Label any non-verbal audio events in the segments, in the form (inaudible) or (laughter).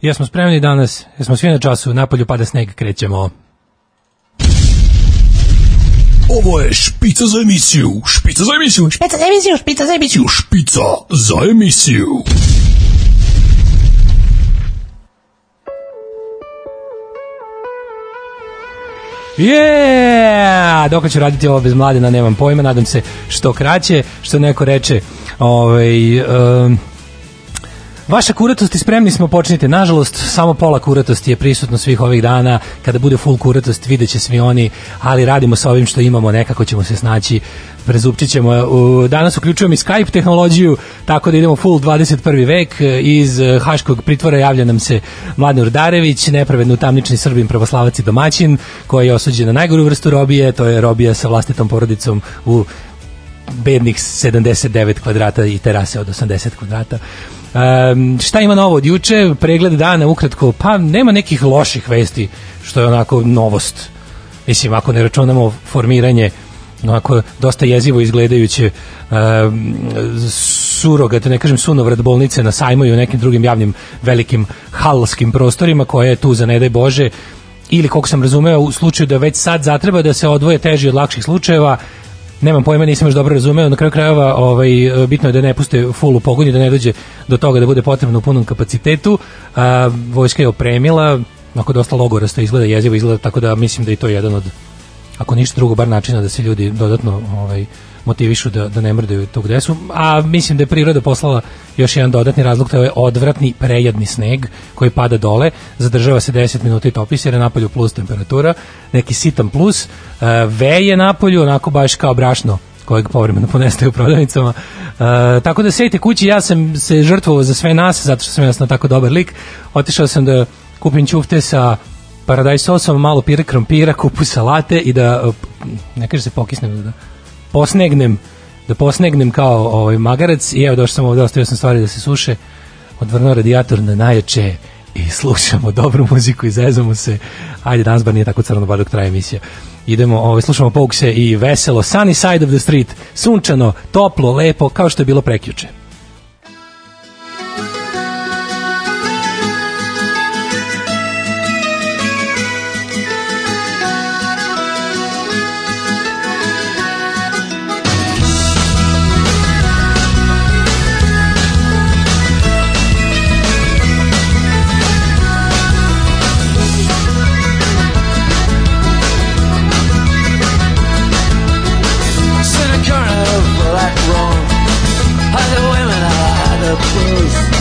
Jesmo spremni danas, jesmo svi na času, napolju pada sneg, krećemo. Ovo je špica za emisiju, špica za emisiju, Špica za emisiju, špica za emisiju. špica za emisiju. Yeah! Dok ću raditi ovo bez mladena, nemam pojma, nadam se što kraće, što neko reče, ovaj, um, Vaša kuratost i spremni smo počnite. Nažalost, samo pola kuratosti je prisutno svih ovih dana. Kada bude full kuratost, vidjet će svi oni, ali radimo sa ovim što imamo, nekako ćemo se snaći. Prezupčit ćemo. U- Danas uključujem i Skype tehnologiju, tako da idemo full 21. vek. Iz eh, Haškog pritvora javlja nam se Mladen Urdarević, nepravedno tamnični srbin, pravoslavac i domaćin, koji je osuđen na najgoru vrstu robije, to je robija sa vlastitom porodicom u bednih 79 kvadrata i terase od 80 kvadrata. Um, šta ima novo od juče? Pregled dana ukratko, pa nema nekih loših vesti, što je onako novost. Mislim, ako ne računamo formiranje onako dosta jezivo izgledajuće um, surogat, ne kažem sunovrat bolnice na sajmu i u nekim drugim javnim velikim halskim prostorima koje je tu za ne daj Bože ili koliko sam razumeo u slučaju da već sad zatreba da se odvoje teži od lakših slučajeva nemam pojma, nisam još dobro razumeo, na kraju krajeva ovaj, bitno je da ne puste full u pogon i da ne dođe do toga da bude potrebno u punom kapacitetu. A, vojska je opremila, ako dosta logorasto izgleda, jezivo izgleda, tako da mislim da je to jedan od, ako ništa drugo, bar načina da se ljudi dodatno ovaj, motivišu da, da ne mrdaju tu gde su. A mislim da je priroda poslala još jedan dodatni razlog, to je odvratni, prejedni sneg koji pada dole, zadržava se 10 minuta i topi se, jer je napolju plus temperatura, neki sitan plus, e, veje napolju, onako baš kao brašno kojeg povremeno ponestaje u prodavnicama. E, tako da sejte kući, ja sam se žrtvovao za sve nas, zato što sam jasno tako dobar lik. Otišao sam da kupim ćufte sa paradajz sosom, malo pire krompira, kupu salate i da, e, ne kaže se pokisnem, da posnegnem da posnegnem kao ovaj magarac i evo došao sam ovde, ostavio sam stvari da se suše, odvrnuo radijator na najjače i slušamo (laughs) dobru muziku i zezamo se. Ajde, danas bar nije tako crno, bar dok traje emisija. Idemo, ovaj, slušamo Pokse i veselo, sunny side of the street, sunčano, toplo, lepo, kao što je bilo prekjuče. close.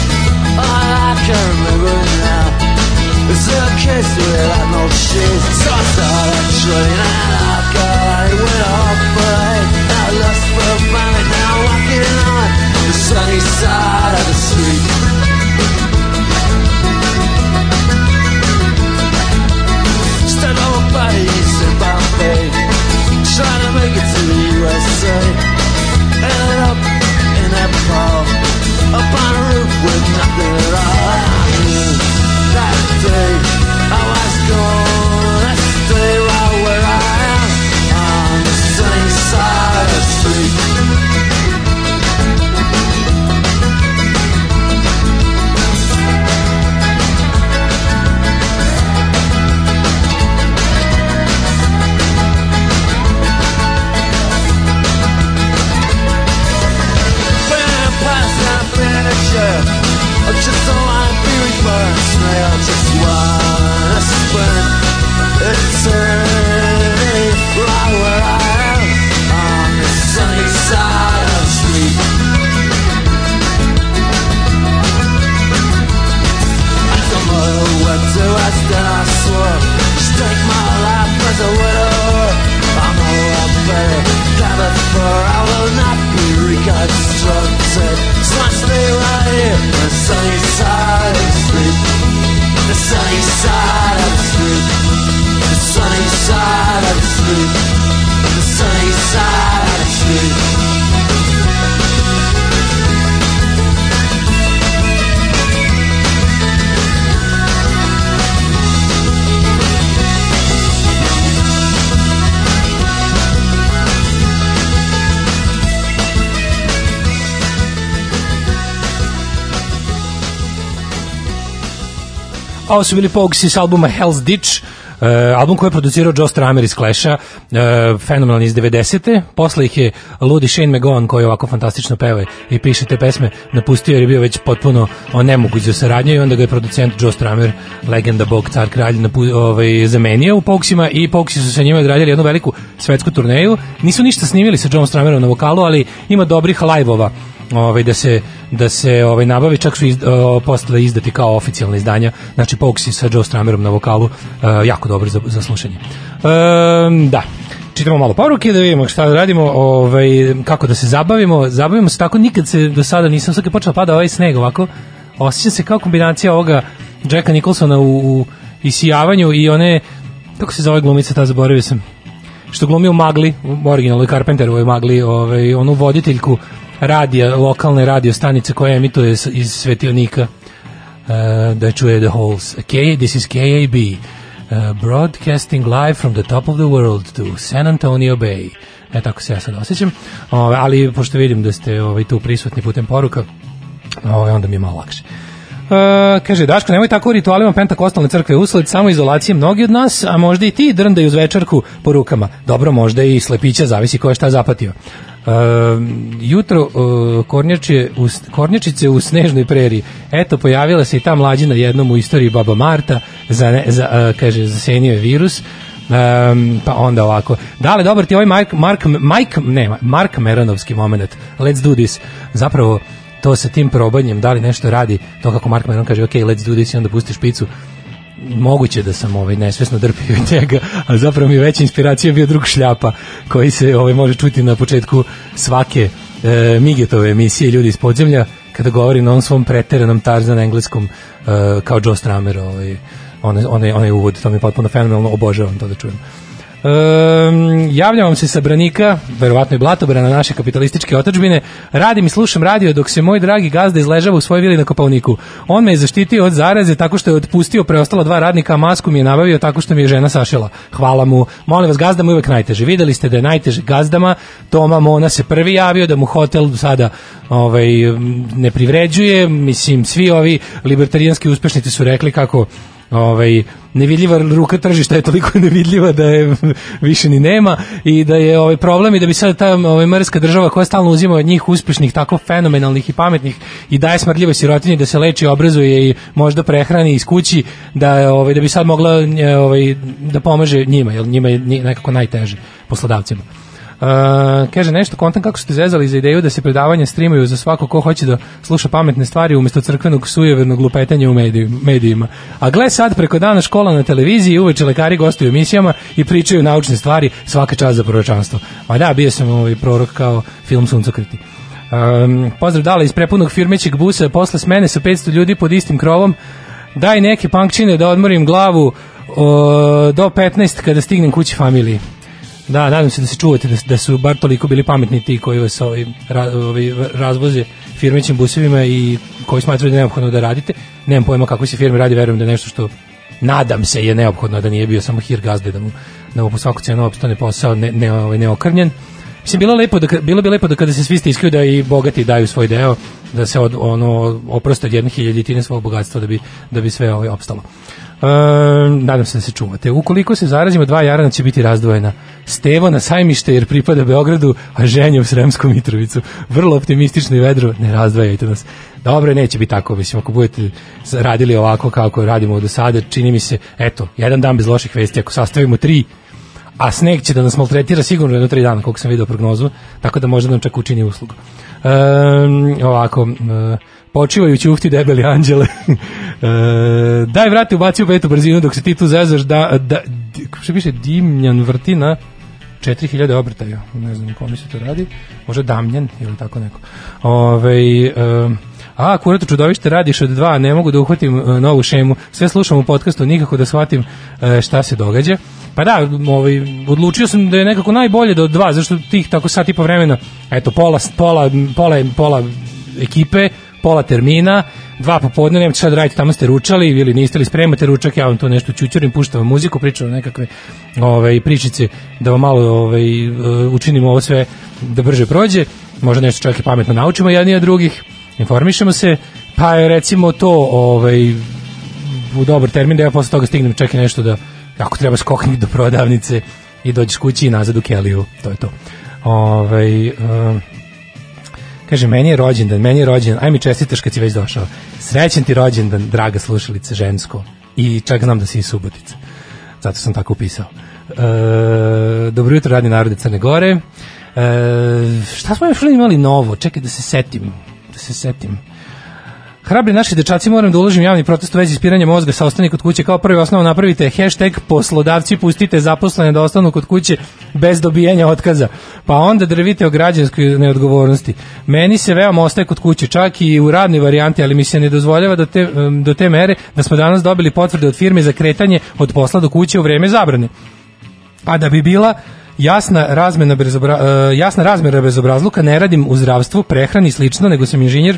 Ovo su bili Pogues s albuma Hell's Ditch, Uh, album koji je producirao Joe Stramer iz Clash-a, uh, fenomenalan iz 90. Posle ih je ludi Shane McGowan koji ovako fantastično peva i piše te pesme napustio jer je bio već potpuno nemoguć za saradnju i onda ga je producent Joe Stramer, legenda Bog, car kralj, napu, ovaj, zamenio u Poguesima i Poguesi su sa njima odradili jednu veliku svetsku turneju. Nisu ništa snimili sa Joe Stramerom na vokalu, ali ima dobrih live-ova ovaj da se da se ovaj nabavi čak su iz, uh, posle izdati kao oficijalna izdanja. Znači Poguesi sa Joe Stramerom na vokalu uh, jako dobro za, za slušanje. Um, da čitamo malo poruke da vidimo šta da radimo, ovaj, kako da se zabavimo. Zabavimo se tako, nikad se do sada nisam, sad kad počela pada ovaj sneg ovako, osjećam se kao kombinacija ovoga Jacka Nicholsona u, u isijavanju i one, kako se zove glumica, ta zaboravio sam, što glumi u Magli, u originalnoj Carpenterovoj Magli, ovaj, onu voditeljku radija, lokalne radio stanice koja emituje iz Svetionika uh, da čuje The Halls. K, this is KAB. Uh, broadcasting live from the top of the world to San Antonio Bay. E, tako se ja sad osjećam. Ove, ali, pošto vidim da ste ovaj, tu prisutni putem poruka, ove, onda mi je malo lakše. Uh, kaže Daško, nemoj tako u ritualima pentakostalne crkve usled samo izolacije mnogi od nas, a možda i ti drndaju uz večerku po rukama. Dobro, možda i slepića, zavisi ko je šta zapatio. Uh, jutro uh, kornjače, u, kornjačice u snežnoj preriji. Eto, pojavila se i ta mlađina jednom u istoriji Baba Marta, za, za, uh, kaže, zasenio je virus. Um, pa onda ovako. Da li dobar ti ovaj Mark, Mark, Mike, ne, Mark Meronovski moment. Let's do this. Zapravo, to sa tim probanjem, da li nešto radi, to kako Mark Meron kaže, ok, let's do this i onda pusti špicu, moguće da sam ovaj nesvesno drpio njega, a zapravo mi je veća inspiracija bio drug šljapa koji se ovaj može čuti na početku svake e, Migetove emisije ljudi iz podzemlja kada govori na onom svom preteranom Tarzan engleskom e, kao Joe Stramer ovaj, onaj, onaj, onaj uvod, to mi je potpuno fenomenalno, obožavam to da čujem. Um, javljam vam se sa Branika, verovatno i Blatobrana, naše kapitalističke otačbine. Radim i slušam radio dok se moj dragi gazda izležava u svojoj vili na Kopavniku. On me je zaštitio od zaraze tako što je otpustio preostala dva radnika, a masku mi je nabavio tako što mi je žena sašila. Hvala mu. Molim vas, gazda mu je uvek najteže. Videli ste da je najteže gazdama. Toma Mona se prvi javio da mu hotel sada ovaj, ne privređuje. Mislim, svi ovi libertarijanski uspešnici su rekli kako ovaj nevidljiva ruka tržišta je toliko (laughs) nevidljiva da je više ni nema i da je ovaj problem i da bi sad ta ovaj mrska država koja stalno uzima od njih uspešnih tako fenomenalnih i pametnih i daje smrdljivoj sirotinji da se leči, obrazuje i možda prehrani iz kući da ovaj da bi sad mogla ovaj da pomaže njima, jer njima je nekako najteže poslodavcima. Uh, kaže nešto kontam kako ste zezali za ideju da se predavanja streamuju za svako ko hoće da sluša pametne stvari umesto crkvenog sujevernog lupetanja u medijima. A gle sad preko dana škola na televiziji uveče lekari gostuju u emisijama i pričaju naučne stvari svaka čast za proročanstvo. Ma da, bio sam ovaj prorok kao film Suncokriti. Um, pozdrav dala iz prepunog firmećeg busa posle smene sa 500 ljudi pod istim krovom daj neke pankčine da odmorim glavu o, do 15 kada stignem kući familiji. Da, nadam se da se čuvate da, da su bar toliko bili pametni ti koji vas ovaj, ra, ovaj, razvoze firmećim busevima i koji smatraju da je neophodno da radite. Nemam pojma kako se firme radi, verujem da je nešto što nadam se je neophodno da nije bio samo hir gazde da mu, da mu po svaku cenu opstane posao ne, ne, ovaj, neokrnjen. Mislim, bilo, lepo da, bilo bi lepo da kada se svi stiskaju da i bogati daju svoj deo, da se od, ono, oproste od jedne hiljaditine svog bogatstva da bi, da bi sve ovaj opstalo. Um, nadam se da se čuvate. Ukoliko se zarazimo, dva jarana će biti razdvojena. Stevo na sajmište jer pripada Beogradu, a ženja u Sremsku Mitrovicu. Vrlo optimistično i vedro, ne razdvajajte nas. Dobro, neće biti tako, mislim, ako budete radili ovako kako radimo do sada, čini mi se, eto, jedan dan bez loših vesti, ako sastavimo tri, a sneg će da nas maltretira sigurno jedno tri dana, koliko sam vidio prognozu, tako da možda nam čak učini uslugu. Um, ovako, um, počivajući ufti debeli anđele. (laughs) e, daj vrati ubaci u petu brzinu dok se ti tu zezaš da, da što piše dimljan vrti na 4000 obrtaja. Ne znam kome se to radi. Može Damljan ili tako neko. Ove, um, a, kurato čudovište radiš od dva, ne mogu da uhvatim uh, novu šemu. Sve slušam u podcastu, nikako da shvatim uh, šta se događa. Pa da, ovaj, odlučio sam da je nekako najbolje do dva, zašto tih tako sat i po vremena, eto, pola, pola, pola, pola ekipe, pola termina, dva popodne, nemate šta da radite, tamo ste ručali ili niste li spremate ručak, ja vam to nešto čućurim, puštam vam muziku, pričam nekakve ovaj, pričice da vam malo ovaj, učinimo ovo sve da brže prođe, možda nešto čovjek i pametno naučimo jedni od drugih, informišemo se, pa je recimo to ovaj, u dobar termin da ja posle toga stignem čekaj nešto da ako treba skokni do prodavnice i dođeš kući i nazad u Keliju, to je to. Ovaj um, Kaže, meni je rođendan, meni je rođendan, aj mi čestitaš kad si već došao. Srećen ti rođendan, draga slušalice, žensko. I čak znam da si iz Subotice. Zato sam tako upisao. E, dobro jutro, radni narode Crne Gore. E, šta smo još imali novo? Čekaj da se setim. Da se setim. Hrabri naši dečaci moram da uložim javni protest u vezi ispiranja mozga sa ostani kod kuće. Kao prvi osnovu napravite hashtag poslodavci pustite zaposlene da ostanu kod kuće bez dobijanja otkaza. Pa onda drvite o građanskoj neodgovornosti. Meni se veoma ostaje kod kuće, čak i u radnoj varijanti, ali mi se ne dozvoljava do te, do te mere da smo danas dobili potvrde od firme za kretanje od posla do kuće u vreme zabrane. A da bi bila jasna razmena bez obra, uh, jasna razmera bez obrazluka ne radim u zdravstvu, prehrani i slično, nego sam inženjer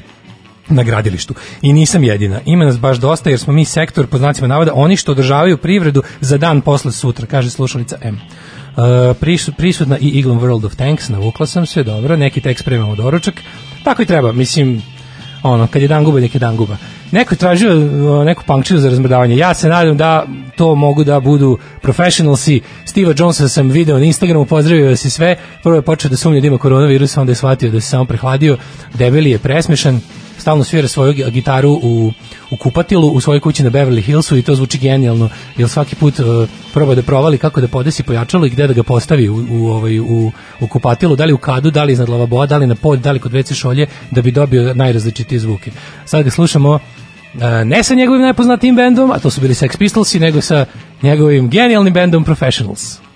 na gradilištu. I nisam jedina. Ima nas baš dosta jer smo mi sektor, po znacima navoda, oni što održavaju privredu za dan posle sutra, kaže slušalica M. Uh, prisutna i Eagle World of Tanks, navukla sam se, dobro, neki tekst spremamo doručak. Tako i treba, mislim, ono, kad je dan guba, nek je dan guba. Neko je tražio neku punkčinu za razmrdavanje. Ja se nadam da to mogu da budu professionalsi. Steve Jonesa sam video na Instagramu, pozdravio se sve. Prvo je počeo da sumnja da ima koronavirus, onda je shvatio da se samo prehladio. Debeli je presmešan stalno svira svoju gitaru u, u kupatilu u svojoj kući na Beverly Hillsu i to zvuči genijalno, jer svaki put uh, proba da provali kako da podesi pojačalo i gde da ga postavi u, u, ovaj, u, u kupatilu, da li u kadu, da li iznad lavaboa, da li na pod, da li kod WC šolje, da bi dobio najrazličitije zvuke. Sad ga slušamo uh, ne sa njegovim najpoznatijim bendom, a to su bili Sex Pistolsi, nego sa njegovim genijalnim bendom Professionals.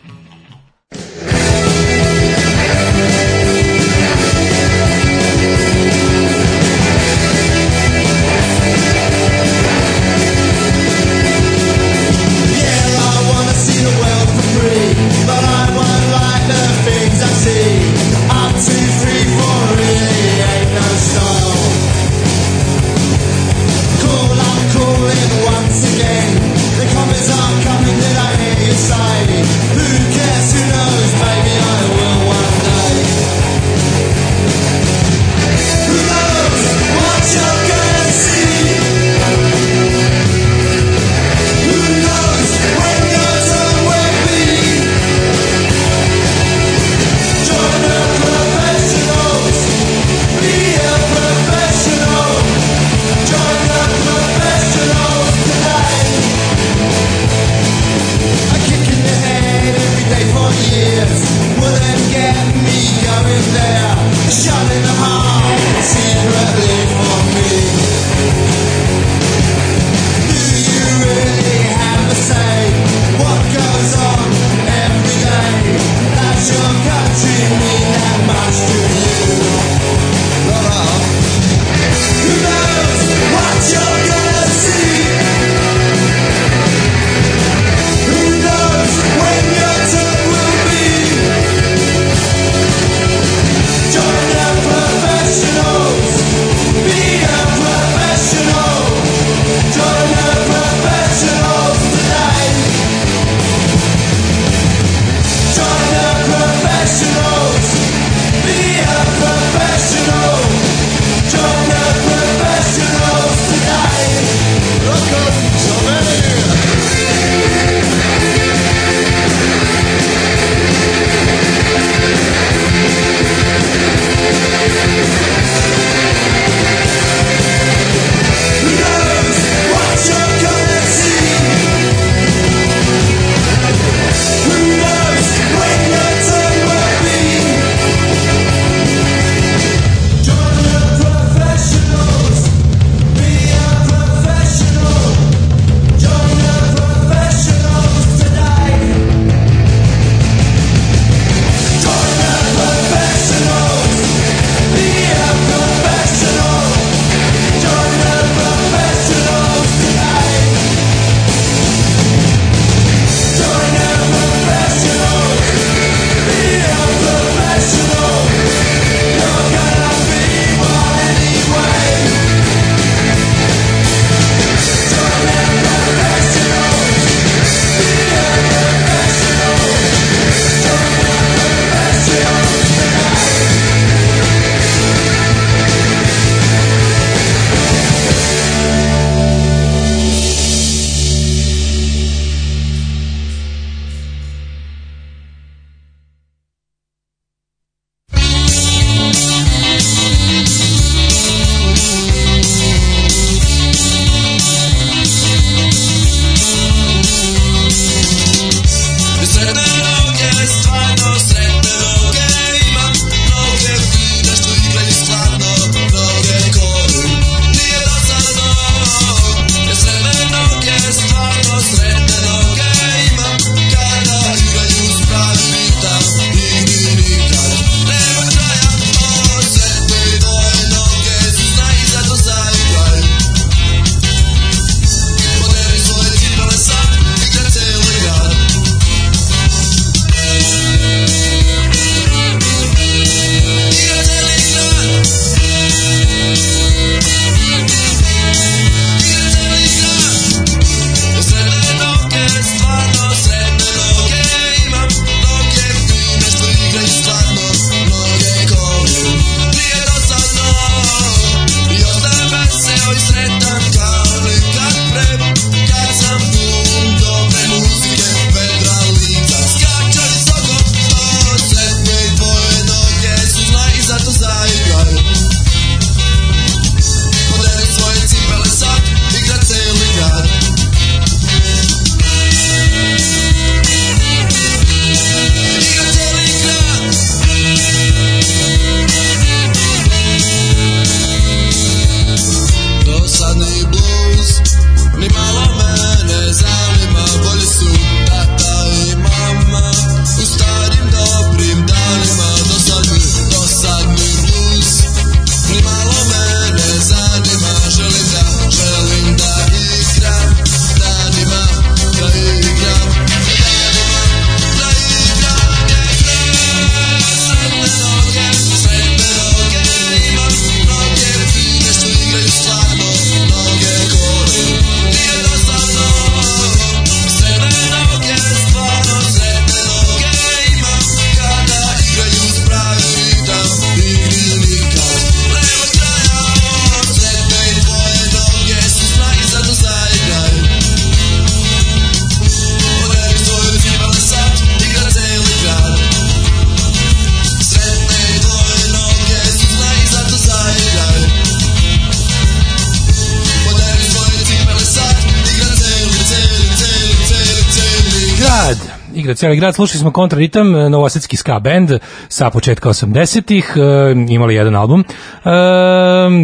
Igra cijeli grad. Slušali smo Kontraritam, novosadski ska band sa početka 80-ih, e, imali jedan album. E,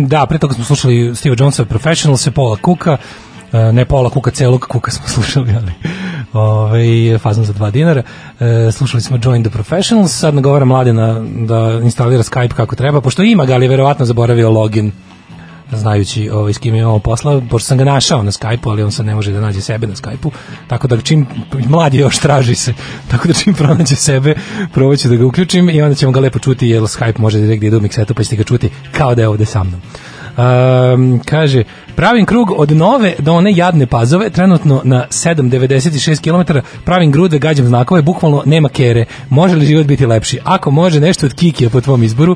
da, pre toga smo slušali Steve Jonesa Professionals, Paula Kuka, e, ne Paula Kuka, celog Kuka smo (laughs) slušali, ali ovaj fazon za 2 dinara. E, slušali smo Join the Professionals, sad nagovara mladina da instalira Skype kako treba, pošto ima ga, ali verovatno zaboravio login znajući ovaj, s kim je ovo posla, pošto sam ga našao na Skype-u, ali on sad ne može da nađe sebe na Skype-u, tako da čim mladi još traži se, (laughs) tako da čim pronađe sebe, probat ću da ga uključim i onda ćemo ga lepo čuti, jer Skype može direkt da ide u miksetu, pa ćete ga čuti kao da je ovde sa mnom. Um, kaže, pravim krug od nove do one jadne pazove, trenutno na 7,96 km, pravim grude, gađam znakove, bukvalno nema kere. Može li život biti lepši? Ako može nešto od Kikija po tvom izboru,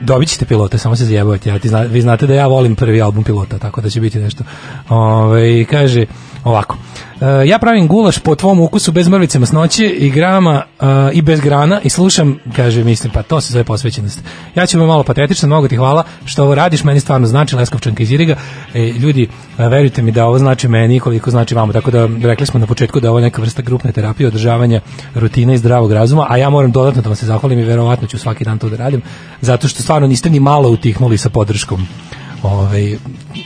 dobit ćete pilota, samo se zajebavate. Ja, ti zna, vi znate da ja volim prvi album pilota, tako da će biti nešto. Ove, kaže ovako. E, ja pravim gulaš po tvom ukusu bez mrvice masnoće i grama e, i bez grana i slušam, kaže, mislim, pa to se zove posvećenost. Ja ću malo patetično, mnogo ti hvala što ovo radiš, meni stvarno znači Leskovčanka iz Iriga. E, ljudi, e, verujte mi da ovo znači meni koliko znači vama, tako da rekli smo na početku da ovo je neka vrsta grupne terapije, održavanja rutine i zdravog razuma, a ja moram dodatno da vam se zahvalim i verovatno ću svaki dan to da radim, zato što stvarno niste ni malo utihnuli sa podrškom ovaj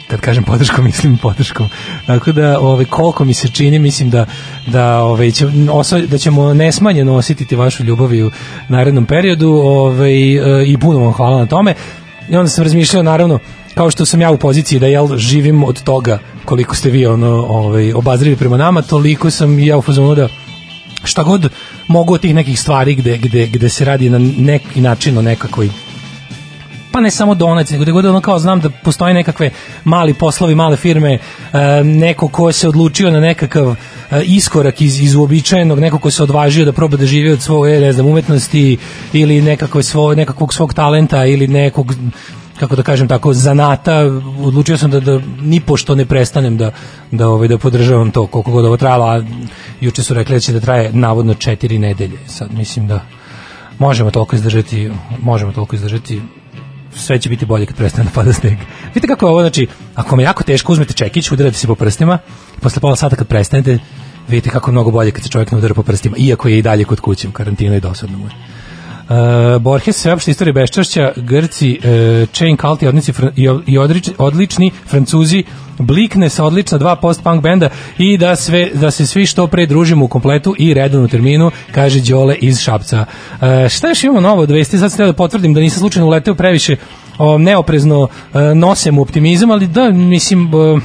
kad kažem podrškom (laughs) mislim podrškom. Tako da ovaj koliko mi se čini mislim da da ovaj će, osa, da ćemo nesmanjeno osjetiti vašu ljubav u narednom periodu ovaj i puno vam hvala na tome. I onda sam razmišljao naravno kao što sam ja u poziciji da jel živim od toga koliko ste vi ono ovaj obazrivi prema nama toliko sam ja u fazonu da šta god mogu od tih nekih stvari gde, gde, gde se radi na neki način o nekakvoj pa ne samo donac, nego da god ono kao znam da postoje nekakve mali poslovi, male firme, e, neko ko se odlučio na nekakav e, iskorak iz, iz uobičajenog, neko ko se odvažio da proba da živi od svoje, ne znam, umetnosti ili nekakve svoj, nekakvog svog talenta ili nekog kako da kažem tako zanata odlučio sam da da ni pošto ne prestanem da da ovaj da podržavam to koliko god ovo trajalo a juče su rekli da će da traje navodno 4 nedelje. Sad mislim da možemo toliko izdržati možemo toliko izdržati sve će biti bolje kad prestane da pada sneg. Vidite kako je ovo, znači, ako me jako teško uzmete čekić, udarate se po prstima, posle pola sata kad prestanete, vidite kako je mnogo bolje kad se čovjek ne udara po prstima, iako je i dalje kod kuće u karantinu i dosadno mu je. Uh, Borges, sveopšte istorije beščašća, Grci, uh, Chain Cult i, i, odlični, Francuzi, Blikne sa odlična dva post-punk benda i da, sve, da se svi što pre družimo u kompletu i redovnu terminu, kaže Đole iz Šapca. Uh, šta još imamo novo od vesti? Sad se da potvrdim da nisam slučajno uleteo previše o, neoprezno uh, nosem optimizam, ali da, mislim... Uh,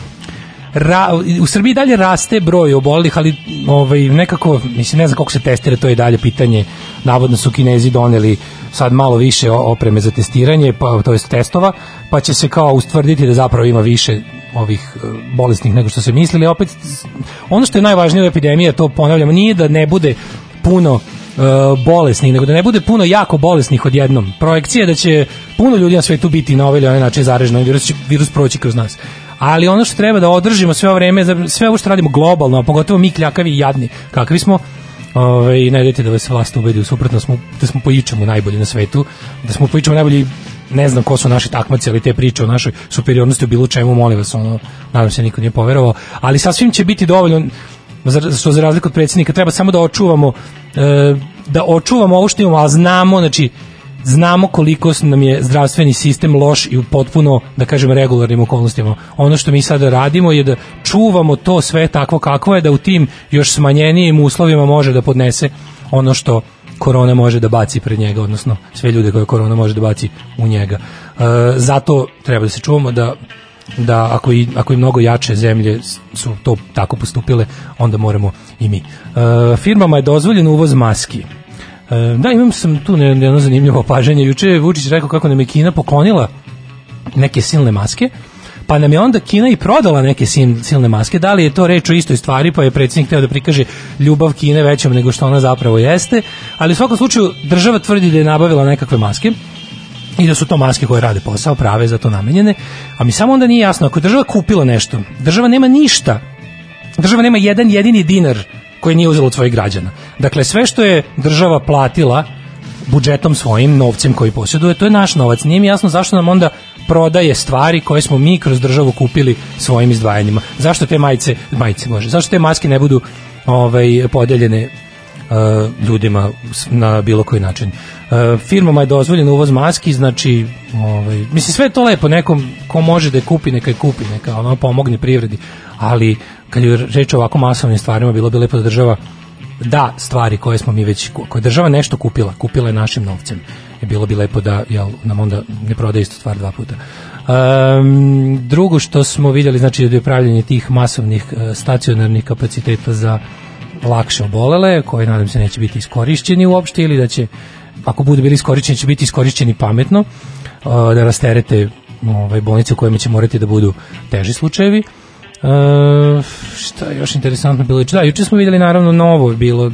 ra, u Srbiji dalje raste broj obolelih, ali ovaj, nekako, mislim, ne znam koliko se testira, to je dalje pitanje. Navodno su Kinezi doneli sad malo više opreme za testiranje, pa, to jest testova, pa će se kao ustvrditi da zapravo ima više ovih e, bolesnih nego što se mislili. Opet, ono što je najvažnije u epidemiji, to ponavljamo, nije da ne bude puno uh, bolesnih, nego da ne bude puno jako bolesnih odjednom. Projekcija je da će puno ljudi na svetu biti na ovaj ili onaj način zaraženo, virus, virus proći kroz nas ali ono što treba da održimo sve ovo vreme, sve ovo što radimo globalno, a pogotovo mi kljakavi i jadni, kakvi smo, ovaj, ne dajte da vas vlast ubedi, suprotno smo, da smo po ičemu najbolji na svetu, da smo po ičemu najbolji ne znam ko su naši takmaci, ali te priče o našoj superiornosti u bilo čemu, molim vas, ono, nadam se niko nije poverovao, ali sasvim će biti dovoljno, što za razliku od predsjednika, treba samo da očuvamo, e, da očuvamo ovo što imamo, a znamo, znači, znamo koliko nam je zdravstveni sistem loš i u potpuno, da kažem, regularnim okolnostima. Ono što mi sada radimo je da čuvamo to sve takvo kakvo je, da u tim još smanjenijim uslovima može da podnese ono što korona može da baci pred njega, odnosno sve ljude koje korona može da baci u njega. E, zato treba da se čuvamo da da ako i, ako i mnogo jače zemlje su to tako postupile, onda moramo i mi. E, firmama je dozvoljen uvoz maski. E, da, imam sam tu jedno zanimljivo opažanje. Juče je Vučić rekao kako nam je Kina poklonila neke silne maske, pa nam je onda Kina i prodala neke silne maske. Da li je to reč o istoj stvari, pa je predsjednik teo da prikaže ljubav Kine većom nego što ona zapravo jeste, ali u svakom slučaju država tvrdi da je nabavila nekakve maske i da su to maske koje rade posao, prave za to namenjene, a mi samo onda nije jasno, ako država kupila nešto, država nema ništa, država nema jedan jedini dinar koje nije uzelo od građana. Dakle, sve što je država platila budžetom svojim, novcem koji posjeduje, to je naš novac. Nije mi jasno zašto nam onda prodaje stvari koje smo mi kroz državu kupili svojim izdvajanjima. Zašto te majice, majice može, zašto te maske ne budu ovaj, podeljene ljudima s- na bilo koji način. Uh, firmama je dozvoljen uvoz maski, znači ovaj, mislim sve je to lepo, nekom ko može da je kupi, neka je kupi, neka ono pomogne privredi, ali kad je reč o ovako masovnim stvarima, bilo bi lepo da država da stvari koje smo mi već koje je država nešto kupila, kupila je našim novcem. I bilo bi lepo da jel, nam onda ne prodaje istu stvar dva puta. Um, drugo što smo vidjeli znači je pravljenje tih masovnih e, stacionarnih kapaciteta za lakše obolele, koji nadam se neće biti iskorišćeni uopšte ili da će ako budu bili iskorišćeni će biti iskorišćeni pametno e, da rasterete ovaj, bolnice u kojima će morati da budu teži slučajevi. E, šta je još interesantno bilo? Da, juče smo vidjeli naravno novo bilo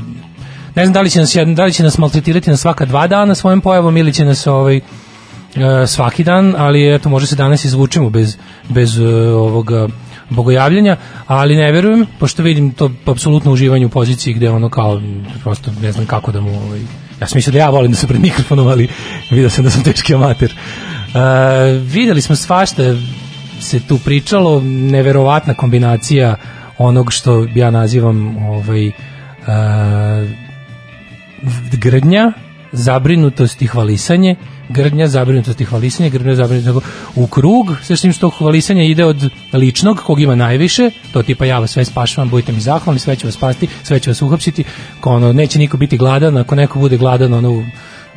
ne znam da li će nas da li će nas maltretirati na svaka dva dana svojim pojavom ili će nas ovaj e, svaki dan, ali eto može se danas izvučemo bez bez e, ovoga bogojavljenja, ali ne verujem, pošto vidim to apsolutno uživanje u poziciji gde ono kao, prosto ne znam kako da mu, ovaj, ja sam mislio da ja volim da sam pred mikrofonom, ali vidio sam da sam teški amater. E, videli smo svašta, se tu pričalo, neverovatna kombinacija onog što ja nazivam ovaj, e, grdnja, zabrinutost i hvalisanje, grdnja, zabrinutost i hvalisanje, grdnja, zabrinutost u krug, sve s tim što hvalisanje ide od ličnog, kog ima najviše, to tipa ja vas sve spašavam, budite mi zahvalni, sve ću vas spasti, sve ću vas uhapsiti, ono, neće niko biti gladan, ako neko bude gladan, ono,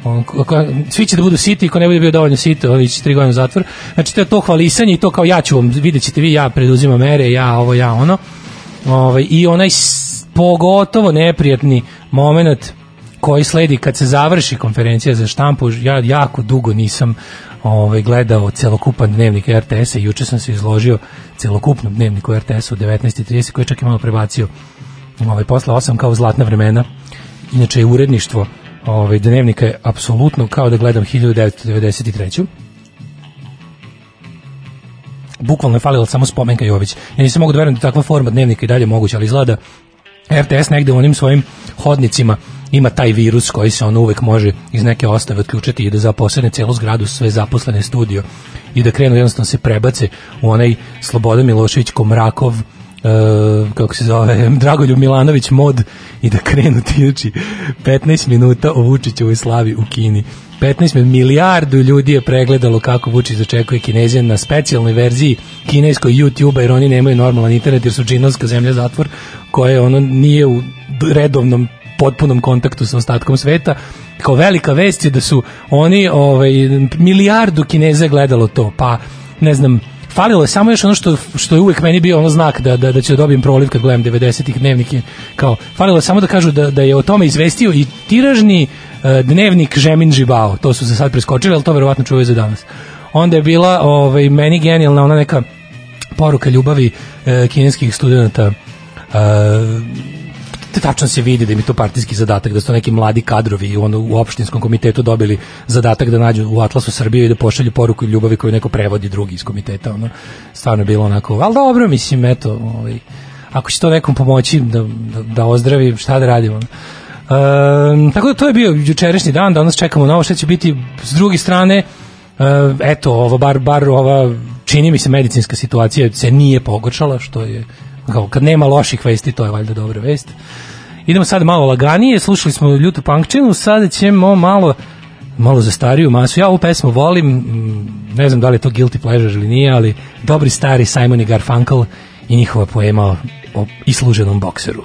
on, ako, svi će da budu siti, ko ne bude bio dovoljno sit, on će tri godine zatvor. Znači, to je to hvalisanje i to kao ja ću vam, vidjet ćete vi, ja preduzimam mere, ja ovo, ja ono. Ovaj, I onaj pogotovo neprijatni moment koji sledi kad se završi konferencija za štampu, ja jako dugo nisam ovaj, gledao celokupan dnevnik RTS-a juče sam se izložio celokupnom dnevniku RTS-a u 19.30 koji je čak i malo prebacio ovaj, posle 8 kao zlatna vremena. Inače je uredništvo ovaj, dnevnika je apsolutno kao da gledam 1993 bukvalno je falila samo spomenka Jović. Ja nisam mogu da verujem da takva forma dnevnika i dalje moguća, ali izgleda RTS negde u onim svojim hodnicima ima taj virus koji se on uvek može iz neke ostave otključati i da zaposlene celu zgradu sve zaposlene studio i da krenu jednostavno se prebace u onaj Slobodan Milošević Komrakov Uh, kako se zove, (laughs) Dragoljub Milanović mod i da krenu ti, znači 15 minuta o Vučićevoj slavi u Kini. 15 min- milijardu ljudi je pregledalo kako Vučić dočekuje Kinezija na specijalnoj verziji kineskoj YouTube-a jer oni nemaju normalan internet jer su džinovska zemlja zatvor koja ono nije u redovnom potpunom kontaktu sa ostatkom sveta. Kao velika vest je da su oni ovaj, milijardu Kineza je gledalo to pa ne znam falilo je samo još ono što, što je uvek meni bio ono znak da, da, da ću da dobijem proliv kad gledam 90-ih dnevnike. Kao, falilo je samo da kažu da, da je o tome izvestio i tiražni e, dnevnik Žemin Žibao, to su se sad preskočili, ali to verovatno čuvaju za danas. Onda je bila ovaj, meni genijalna ona neka poruka ljubavi e, kineskih studenta e, tačno se vidi da je to partijski zadatak, da su neki mladi kadrovi ono, u opštinskom komitetu dobili zadatak da nađu u Atlasu Srbije i da pošalju poruku ljubavi koju neko prevodi drugi iz komiteta. Ono. Stvarno je bilo onako, ali dobro, mislim, eto, ovaj, ako će to nekom pomoći da, da, da ozdravi, šta da radimo? Um, tako da to je bio jučerašnji dan, danas čekamo novo šta će biti s druge strane uh, eto, ovo bar, bar ova čini mi se medicinska situacija se nije pogoršala, što je kao kad nema loših vesti, to je valjda dobra vest. Idemo sad malo laganije, slušali smo ljutu punkčinu, sada ćemo malo malo za stariju masu. Ja ovu pesmu volim, mm, ne znam da li je to guilty pleasure ili nije, ali dobri stari Simon i Garfunkel i njihova poema o isluženom bokseru.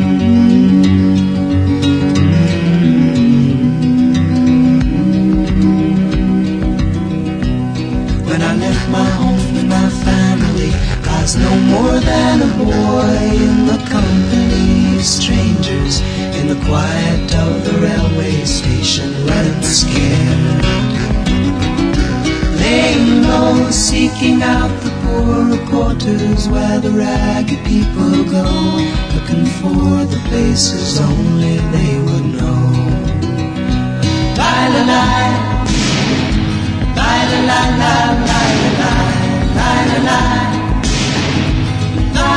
was no more than a boy in the company of strangers in the quiet of the railway station, running scared. Laying low, seeking out the poor quarters where the ragged people go, looking for the places only they would know. Bye, la, la. Bye, la, la, la, la, la, la, la, la.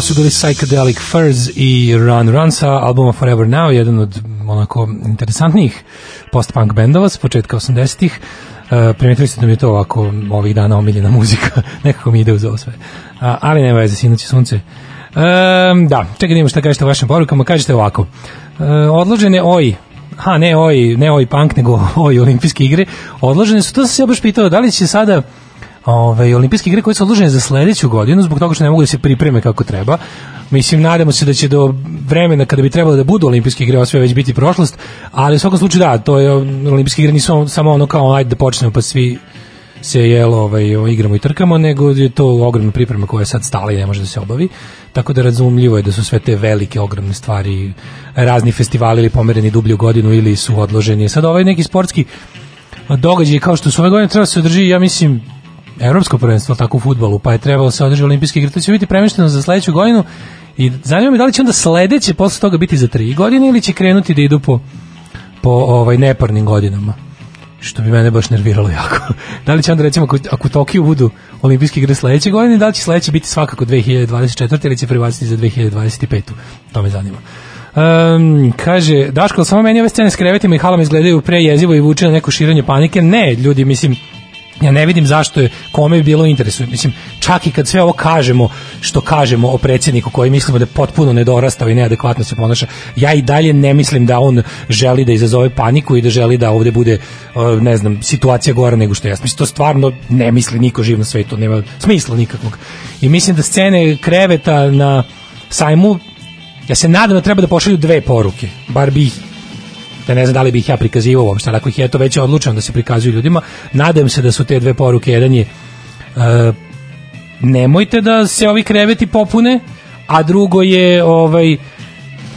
Su bili Psychedelic Furs i Run Run sa albuma Forever Now, jedan od onako interesantnijih post-punk bendova s početka 80-ih. Uh, primetili ste da mi je to ovako ovih dana omiljena muzika, (laughs) nekako mi ide uz ovo sve. Uh, ali nema veze, sinoć sunce. Um, da, čekaj da imamo šta kažete o vašim porukama, kažete ovako. Uh, odložene OI, ha ne OI, ne OI punk, nego (laughs) OI olimpijske igre, odložene su, to sam se ja baš pitao, da li će sada Ove, olimpijske igre koje su odložene za sledeću godinu zbog toga što ne mogu da se pripreme kako treba. Mislim, nadamo se da će do vremena kada bi trebalo da budu olimpijske igre, sve već biti prošlost, ali u svakom slučaju da, to je, olimpijske igre nisu samo ono kao ajde da počnemo pa svi se jelo ovaj, igramo i trkamo, nego je to ogromna priprema koja je sad stala i ne može da se obavi. Tako da razumljivo je da su sve te velike, ogromne stvari, razni festivali ili pomereni dublju godinu ili su odloženi. Sad ovaj neki sportski događaj kao što su ove godine treba da se održi, ja mislim, evropsko prvenstvo tako u fudbalu, pa je trebalo da se održi olimpijske igre, to će biti premešteno za sledeću godinu i zanima me da li će onda sledeće posle toga biti za tri godine ili će krenuti da idu po, po ovaj neparnim godinama što bi mene baš nerviralo jako. (laughs) da li će onda recimo ako, ako u budu olimpijske igre sledeće godine, da li će sledeće biti svakako 2024. ili će privaciti za 2025. To me zanima. Um, kaže, Daško, samo meni ove scene s krevetima i halama izgledaju prejezivo i vuče na neko širenje panike. Ne, ljudi, mislim, ja ne vidim zašto je kome bi bilo interesu. Mislim, čak i kad sve ovo kažemo, što kažemo o predsjedniku koji mislimo da je potpuno nedorastao i neadekvatno se ponaša, ja i dalje ne mislim da on želi da izazove paniku i da želi da ovde bude, ne znam, situacija gora nego što je. Mislim, to stvarno ne misli niko živ na svetu, nema smisla nikakvog. I mislim da scene kreveta na sajmu, ja se nadam da treba da pošalju dve poruke, bar bi da ne znam da li bih ja prikazivao uopšte, ali ako ih je to već odlučeno da se prikazuju ljudima, nadam se da su te dve poruke, jedan je uh, nemojte da se ovi kreveti popune, a drugo je ovaj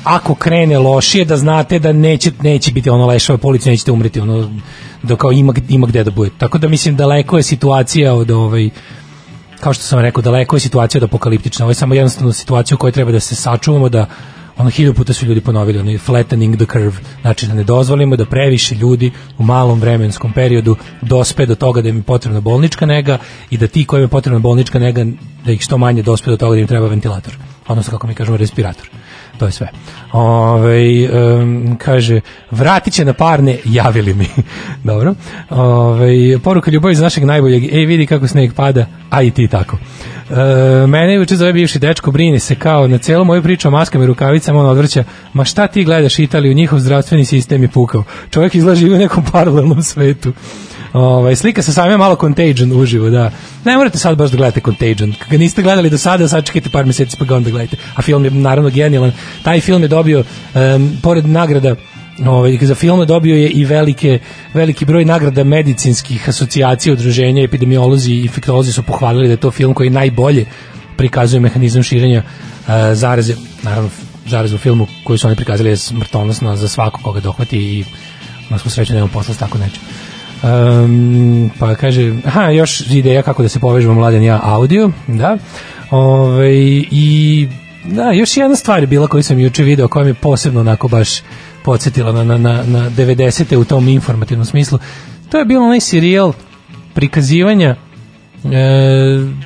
ako krene lošije da znate da neće neće biti ono lešava policija nećete umreti ono da kao ima ima gde da bude. Tako da mislim daleko je situacija od ovaj kao što sam rekao daleko je situacija od apokaliptična. Ovo je samo jednostavno situacija u kojoj treba da se sačuvamo da ono hiljadu puta su ljudi ponovili, ono flattening the curve, znači da ne dozvolimo da previše ljudi u malom vremenskom periodu dospe do toga da im je potrebna bolnička nega i da ti kojima je potrebna bolnička nega, da ih što manje dospe do toga da im treba ventilator, odnosno kako mi kažemo respirator. To je sve. Ove, um, kaže, vratit će na parne, javili mi. (laughs) Dobro. Ove, poruka ljubavi za našeg najboljeg, ej vidi kako sneg pada, a i ti tako. E, mene juče zove bivši dečko, brini se kao na celu moju priču o maskama i rukavicama, on odvrća, ma šta ti gledaš Italiju, njihov zdravstveni sistem je pukao. Čovjek izlaži u nekom paralelnom svetu. Ovaj slika sa samim malo Contagion uživo, da. Ne morate sad baš da gledate Contagion. Kad niste gledali do sada, sad čekajte par meseci pa ga onda gledajte. A film je naravno genijalan. Taj film je dobio um, pored nagrada ovaj za film dobio je i velike veliki broj nagrada medicinskih asocijacija, udruženja, epidemiolozi i infektolozi su pohvalili da je to film koji najbolje prikazuje mehanizam širenja uh, zaraze, naravno zaraze u filmu koji su oni prikazali je smrtonosna za svako koga dohvati i na svu sreću nemamo posla s tako nečim. Um, pa kaže, aha, još ideja kako da se povežemo mladen ja audio, da. Ove, I da, još jedna stvar je bila koju sam juče video, koja mi posebno onako baš podsjetila na, na, na, na 90. u tom informativnom smislu. To je bilo onaj serijal prikazivanja e,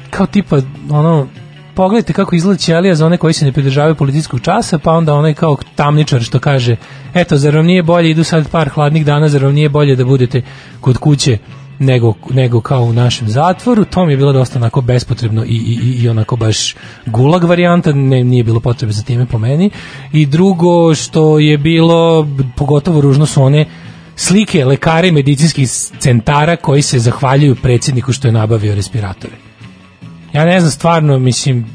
kao tipa ono pogledajte kako izgleda ćelija za one koji se ne pridržavaju policijskog časa, pa onda onaj kao tamničar što kaže, eto, zar vam nije bolje, idu sad par hladnih dana, zar vam nije bolje da budete kod kuće nego, nego kao u našem zatvoru, to mi je bilo dosta onako bespotrebno i, i, i onako baš gulag varijanta, ne, nije bilo potrebe za time po meni. I drugo što je bilo, pogotovo ružno su one slike lekara i medicinskih centara koji se zahvaljuju predsjedniku što je nabavio respiratore. Ja ne znam, stvarno, mislim,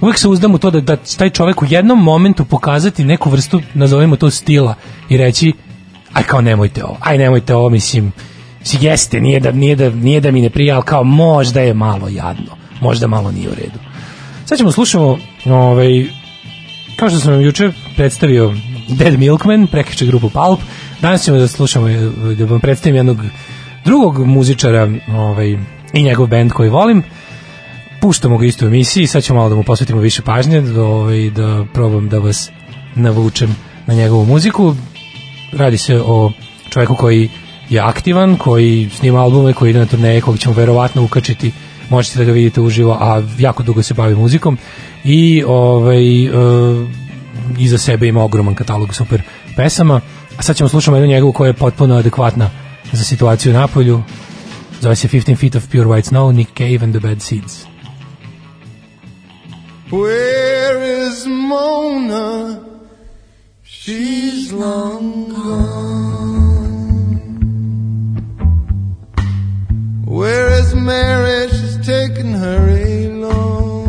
uvek se uzdam u to da, da taj čovek u jednom momentu pokazati neku vrstu, nazovemo to stila i reći, aj kao nemojte ovo, aj nemojte ovo, mislim, jeste, nije da, nije da, nije da mi ne prija, ali kao možda je malo jadno, možda malo nije u redu. Sad ćemo slušamo, ovaj, kao što sam vam juče predstavio Dead Milkman, prekriče grupu Pulp, danas ćemo da slušamo, da vam predstavim jednog drugog muzičara ovaj, i njegov band koji volim, puštamo ga isto u emisiji, sad ćemo malo da mu posvetimo više pažnje, da, ovaj, da probam da vas navučem na njegovu muziku. Radi se o čovjeku koji je aktivan, koji snima albume, koji ide na turneje, kog ćemo verovatno ukačiti možete da ga vidite uživo, a jako dugo se bavi muzikom i ovaj, e, iza sebe ima ogroman katalog super pesama. A sad ćemo slušati jednu njegovu koja je potpuno adekvatna za situaciju na polju. Zove se 15 Feet of Pure White Snow, Nick Cave and the Bad Seeds. Where is Mona? She's long gone. Mary? She's taken her along.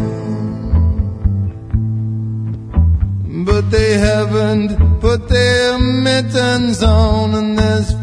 But they haven't put their mittens on, and there's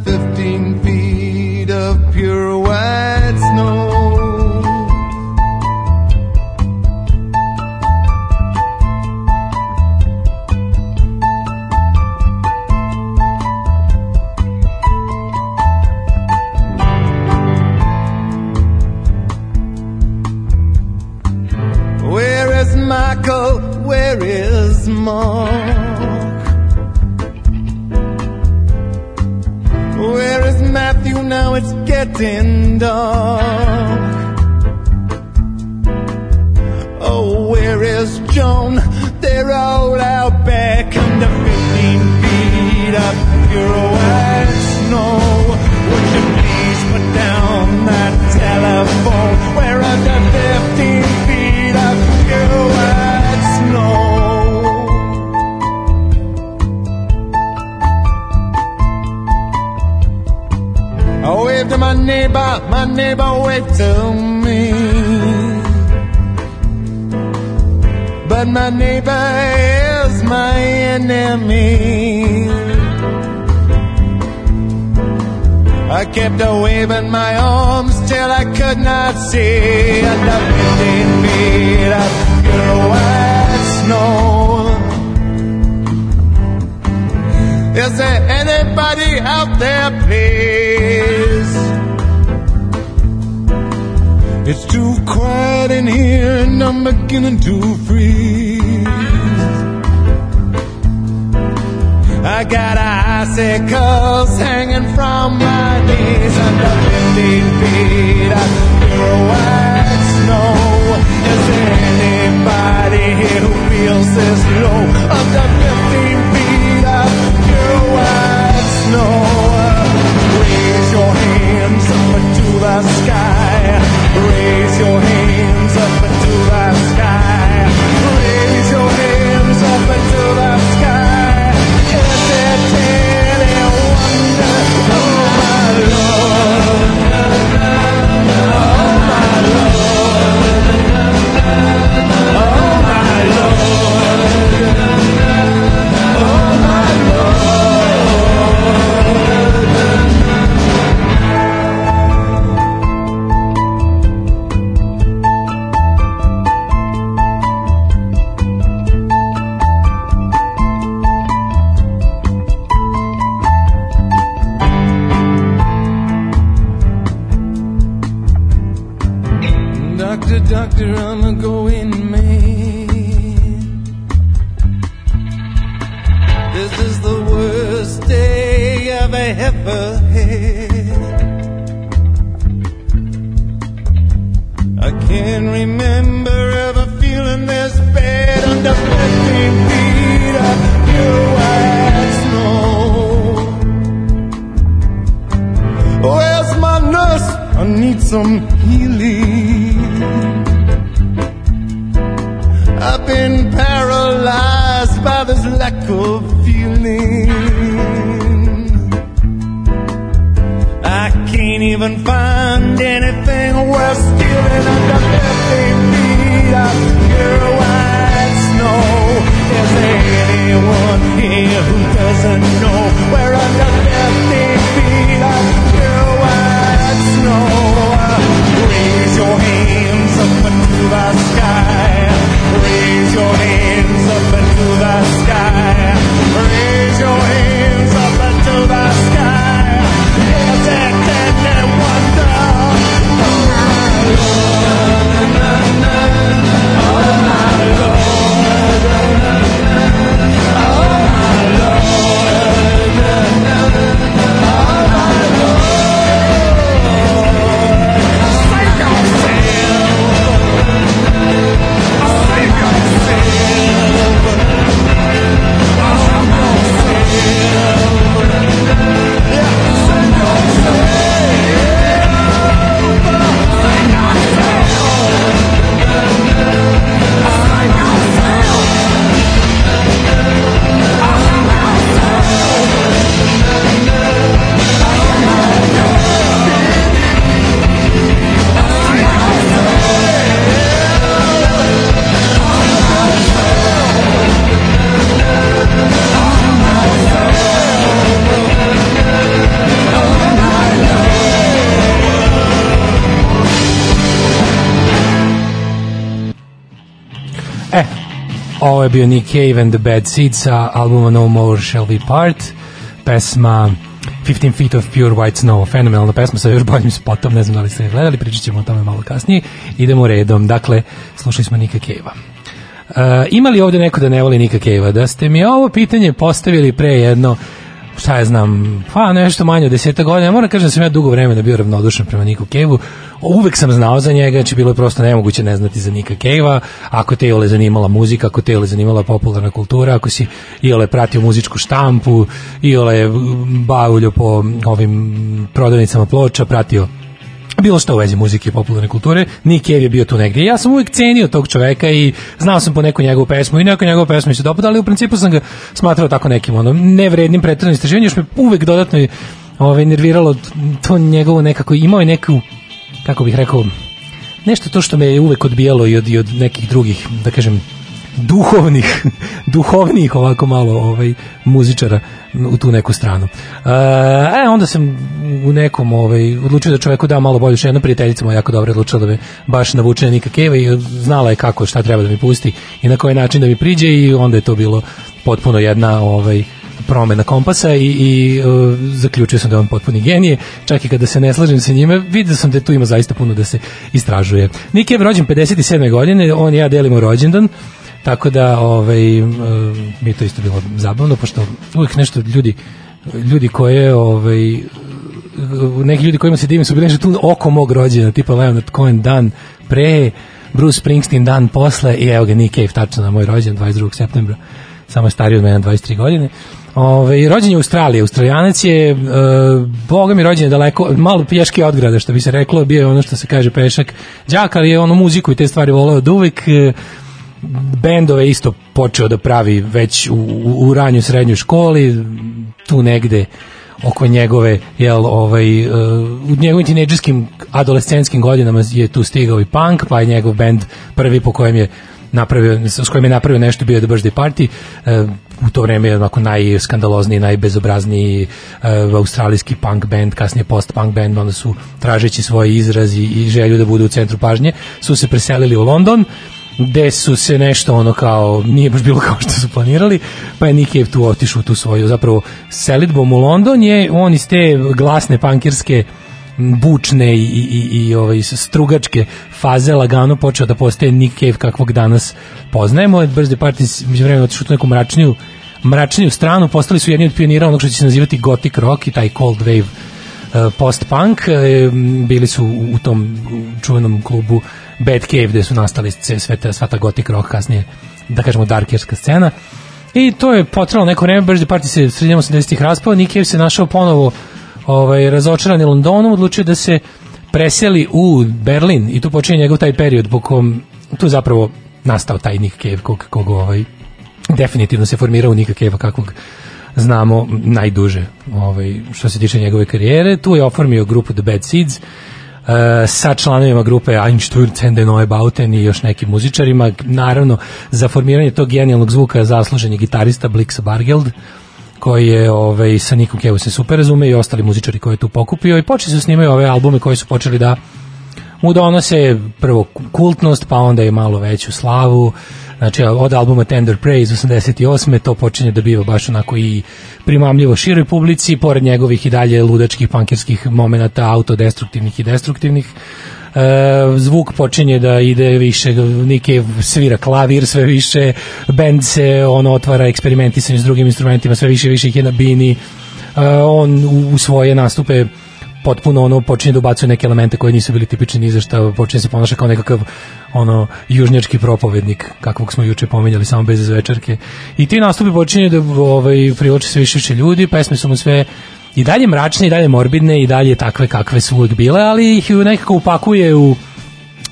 Doctor, I'm a going man. This is the worst day I've ever had. I can't remember ever feeling this bad under 15 feet of pure white snow. Where's my nurse? I need some healing. This lack of feeling. I can't even find anything worth stealing under 15 feet of pure white snow. Is there anyone here who doesn't know we're under 15 feet of pure white snow? Raise your hand E, that. Je bio Nick Cave and the Bad Seeds sa albuma No More Shall We Part, pesma 15 Feet of Pure White Snow, fenomenalna pesma sa još boljim spotom, ne znam da li ste gledali, pričat ćemo o tome malo kasnije. Idemo redom, dakle, slušali smo Nika Cave-a. Uh, ima li ovde neko da ne voli Nika Cave-a? Da ste mi ovo pitanje postavili pre jedno šta ja znam, pa nešto manje od deseta godina, moram kažem da sam ja dugo vremena bio ravnodušan prema Niku Cave-u, uvek sam znao za njega, znači bilo je prosto nemoguće ne znati za Nika Cave-a, ako te ole zanimala muzika, ako te ole zanimala popularna kultura, ako si iole pratio muzičku štampu, iole bavuljo po ovim prodavnicama ploča, pratio bilo što u vezi muzike i popularne kulture, Nick Cave je bio tu negdje. Ja sam uvijek cenio tog čoveka i znao sam po neku njegovu pesmu i neku njegovu pesmu mi se dopada, ali u principu sam ga smatrao tako nekim ono, nevrednim pretrednim istraživanjem, još me uvijek dodatno ovaj, nerviralo to njegovo nekako, imao je neku, kako bih rekao, nešto to što me je uvek odbijalo i od, i od nekih drugih, da kažem, duhovnih, duhovnih ovako malo ovaj muzičara u tu neku stranu. E, onda sam u nekom ovaj, odlučio da čoveku da malo bolju jedna prijateljica moja jako dobro odlučila da me baš navuče na Nika Keva i znala je kako, šta treba da mi pusti i na koji način da mi priđe i onda je to bilo potpuno jedna ovaj, promena kompasa i, i uh, zaključio sam da je on potpuni genije, čak i kada se ne slažem sa njime, vidio sam da tu ima zaista puno da se istražuje. Nik je rođen 57. godine, on i ja delimo rođendan, Tako da ovaj, mi to isto bilo zabavno, pošto uvijek nešto ljudi ljudi koje ovaj neki ljudi kojima se divim su bili nešto tu oko mog rođena, tipa Leonard Cohen dan pre, Bruce Springsteen dan posle i evo ga Nick Cave tačno na moj rođen 22. septembra samo je stariji od mene 23 godine Ove, rođen je u Australiji, Australijanac je, e, boga mi rođen je daleko, malo pješki od grada, što bi se reklo, bio je ono što se kaže pešak đak, ali je ono muziku i te stvari voleo od uvek, e, bendove isto počeo da pravi već u, u, u ranju srednjoj školi, tu negde oko njegove jel ovaj uh, u njegovim tinejdžerskim adolescentskim godinama je tu stigao i punk pa je njegov bend prvi po kojem je napravio s kojim je napravio nešto bio The Birthday Party. Uh, u to vreme je onako najskandalozniji, najbezobrazniji uh, australijski punk band, kasnije post-punk band, onda su tražeći svoj izraz i, želju da budu u centru pažnje, su se preselili u London, gde su se nešto ono kao, nije baš bilo kao što su planirali, pa je Cave tu otišao tu svoju, zapravo selitbom u London je on iz te glasne pankirske bučne i, i, i ovaj, strugačke faze lagano počeo da postaje Nick Cave kakvog danas poznajemo. Birthday Party među vremena otišao tu neku mračniju mračniju stranu, postali su jedni od pionira onog što će se nazivati gothic rock i taj cold wave uh, post-punk. Uh, bili su u tom čuvenom klubu Bad Cave gde su nastali sve ta, sva ta gothic rock kasnije, da kažemo darkerska scena. I to je potrebno neko vreme, Birthday Party se sredinom 80-ih raspao, Nick Cave se našao ponovo ovaj, razočaran je Londonom, odlučio da se preseli u Berlin i tu počinje njegov taj period po kom tu zapravo nastao taj Nick Cave kog, kog ovaj, definitivno se formirao Nika Cave kakvog znamo najduže ovaj, što se tiče njegove karijere. Tu je oformio grupu The Bad Seeds, sa članovima grupe Einstürzen, de Neubauten i još nekim muzičarima. Naravno, za formiranje tog genijalnog zvuka zaslužen je gitarista Blix Bargeld, koji je ovaj, sa Nikom Kevu se super razume i ostali muzičari koji je tu pokupio i počeli su snimaju ove albume koji su počeli da mu donose prvo kultnost, pa onda je malo veću slavu, znači od albuma Tender Praise 88. to počinje da biva baš onako i primamljivo široj publici, pored njegovih i dalje ludačkih pankirskih momenata, autodestruktivnih i destruktivnih, e, zvuk počinje da ide više, Nike svira klavir sve više, bend se on otvara eksperimentisanje s drugim instrumentima, sve više više ih je na bini, e, on u svoje nastupe potpuno ono počinje da ubacuje neke elemente koji nisu bili tipični ni za šta, počinje se ponaša kao nekakav ono južnjački propovednik kakvog smo juče pomenjali samo bez večerke. I ti nastupi počinje da ovaj privlače sve više ljudi, pesme su mu sve i dalje mračne i dalje morbidne i dalje takve kakve su uvek bile, ali ih nekako upakuje u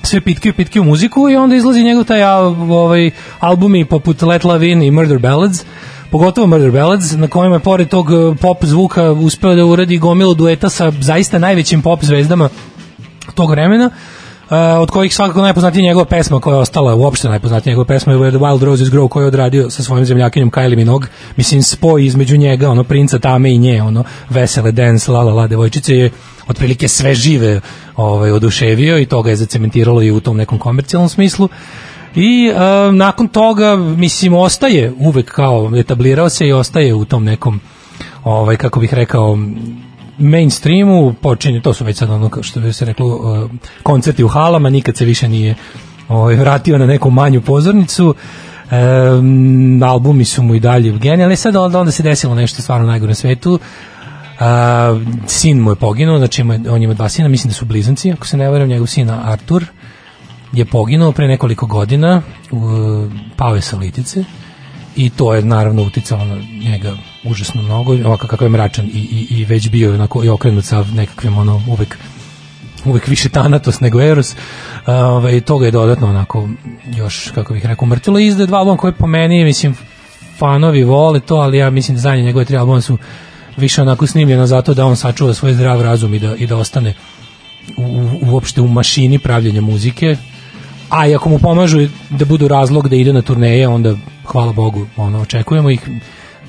sve pitke pitke u muziku i onda izlazi njegov taj ovaj albumi poput Let Love In i Murder Ballads pogotovo Murder Ballads, na kojima je pored tog eh, pop zvuka uspeo da uradi gomilu dueta sa zaista najvećim pop zvezdama tog vremena. od kojih svakako najpoznatija njegova pesma koja je ostala, uopšte najpoznatija njegova pesma je Where the Wild Roses Grow koju je odradio sa svojim zemljakinjom Kylie Minogue. Mislim, spoj između njega, ono, princa Tame i nje, ono, vesele dance, la la la, devojčice je otprilike sve žive ovaj, oduševio i to ga je zacementiralo i u tom nekom komercijalnom smislu. I uh, nakon toga, mislim, ostaje uvek kao, etablirao se i ostaje u tom nekom, ovaj, kako bih rekao, mainstreamu, počinje, to su već sad ono, što bi se reklo, uh, koncerti u halama, nikad se više nije ovaj, vratio na neku manju pozornicu, um, albumi su mu i dalje genijalni, sad onda, se desilo nešto stvarno najgore na svetu, A, sin mu je poginuo, znači on ima dva sina, mislim da su blizanci, ako se ne varam, njegov sin Artur je poginuo pre nekoliko godina, pao je sa litice i to je naravno uticalo na njega užasno mnogo, ovako kakav je mračan i, i, i već bio onako i okrenut sa nekakvim ono uvek uvek više tanatos nego Eros. Ovaj, toga je dodatno onako još kako bih rekao mrtilo izde dva albuma koje po meni mislim fanovi vole to ali ja mislim da zadnje njegove tri albuma su više onako snimljena zato da on sačuva svoj zdrav razum i da, i da ostane u, uopšte u mašini pravljenja muzike a i ako mu pomažu da budu razlog da ide na turneje onda hvala Bogu ono, očekujemo ih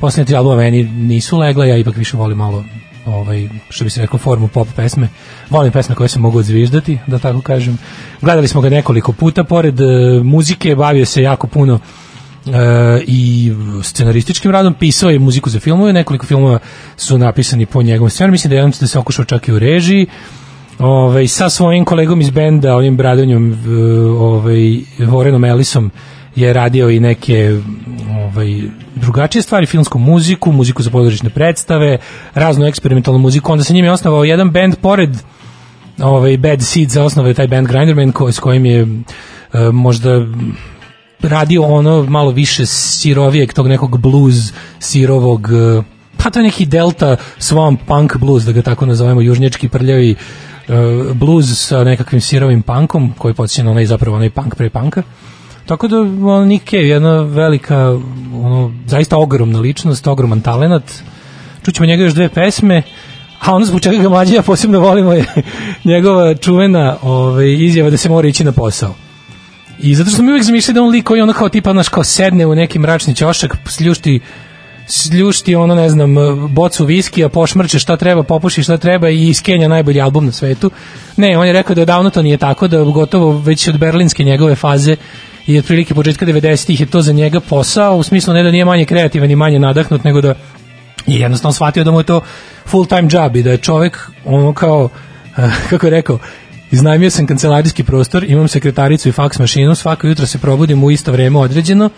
poslednje tri albuma meni nisu legla ja ipak više volim malo ovaj, što bi se rekao, formu pop pesme. Volim pesme koje se mogu odzviždati, da tako kažem. Gledali smo ga nekoliko puta, pored uh, muzike bavio se jako puno e, i scenarističkim radom pisao je muziku za filmove, nekoliko filmova su napisani po njegovom scenariju, mislim da je jedan da se okušao čak i u režiji, ovaj, sa svojim kolegom iz benda, ovim Bradonjom, ovaj, Vorenom Ellisom, je radio i neke ovaj, drugačije stvari, filmsku muziku, muziku za područne predstave, raznu eksperimentalnu muziku, onda se njim je osnovao jedan band pored ovaj, Bad Seeds, osnovao je taj band Grinderman, ko, s kojim je e, možda radio ono malo više sirovijeg tog nekog blues sirovog eh, pa to je neki delta swamp punk blues da ga tako nazovemo južnjački prljavi uh, blues sa nekakvim sirovim punkom koji podsjeća na onaj zapravo onaj punk pre punka. Tako da on, Nick Cave jedna velika ono, zaista ogromna ličnost ogroman talenat čućemo njega još dve pesme a ono zbog čega ga mlađe ja posebno volimo je (laughs) njegova čuvena ovaj, izjava da se mora ići na posao. I zato što mi uvijek zamišljali da on lik koji ono kao tipa, znaš, kao sedne u neki mračni ćošak, sljušti sljušti ono, ne znam, bocu viskija, pošmrče šta treba, popuši šta treba i iskenja najbolji album na svetu. Ne, on je rekao da davno to nije tako, da gotovo već od berlinske njegove faze i otprilike početka 90-ih je to za njega posao, u smislu ne da nije manje kreativan i manje nadahnut, nego da je jednostavno shvatio da mu je to full time job i da je čovek ono kao, (laughs) kako je rekao, Iznajmio sam kancelarijski prostor, imam sekretaricu i faks mašinu, svako jutro se probudim u isto vreme određeno,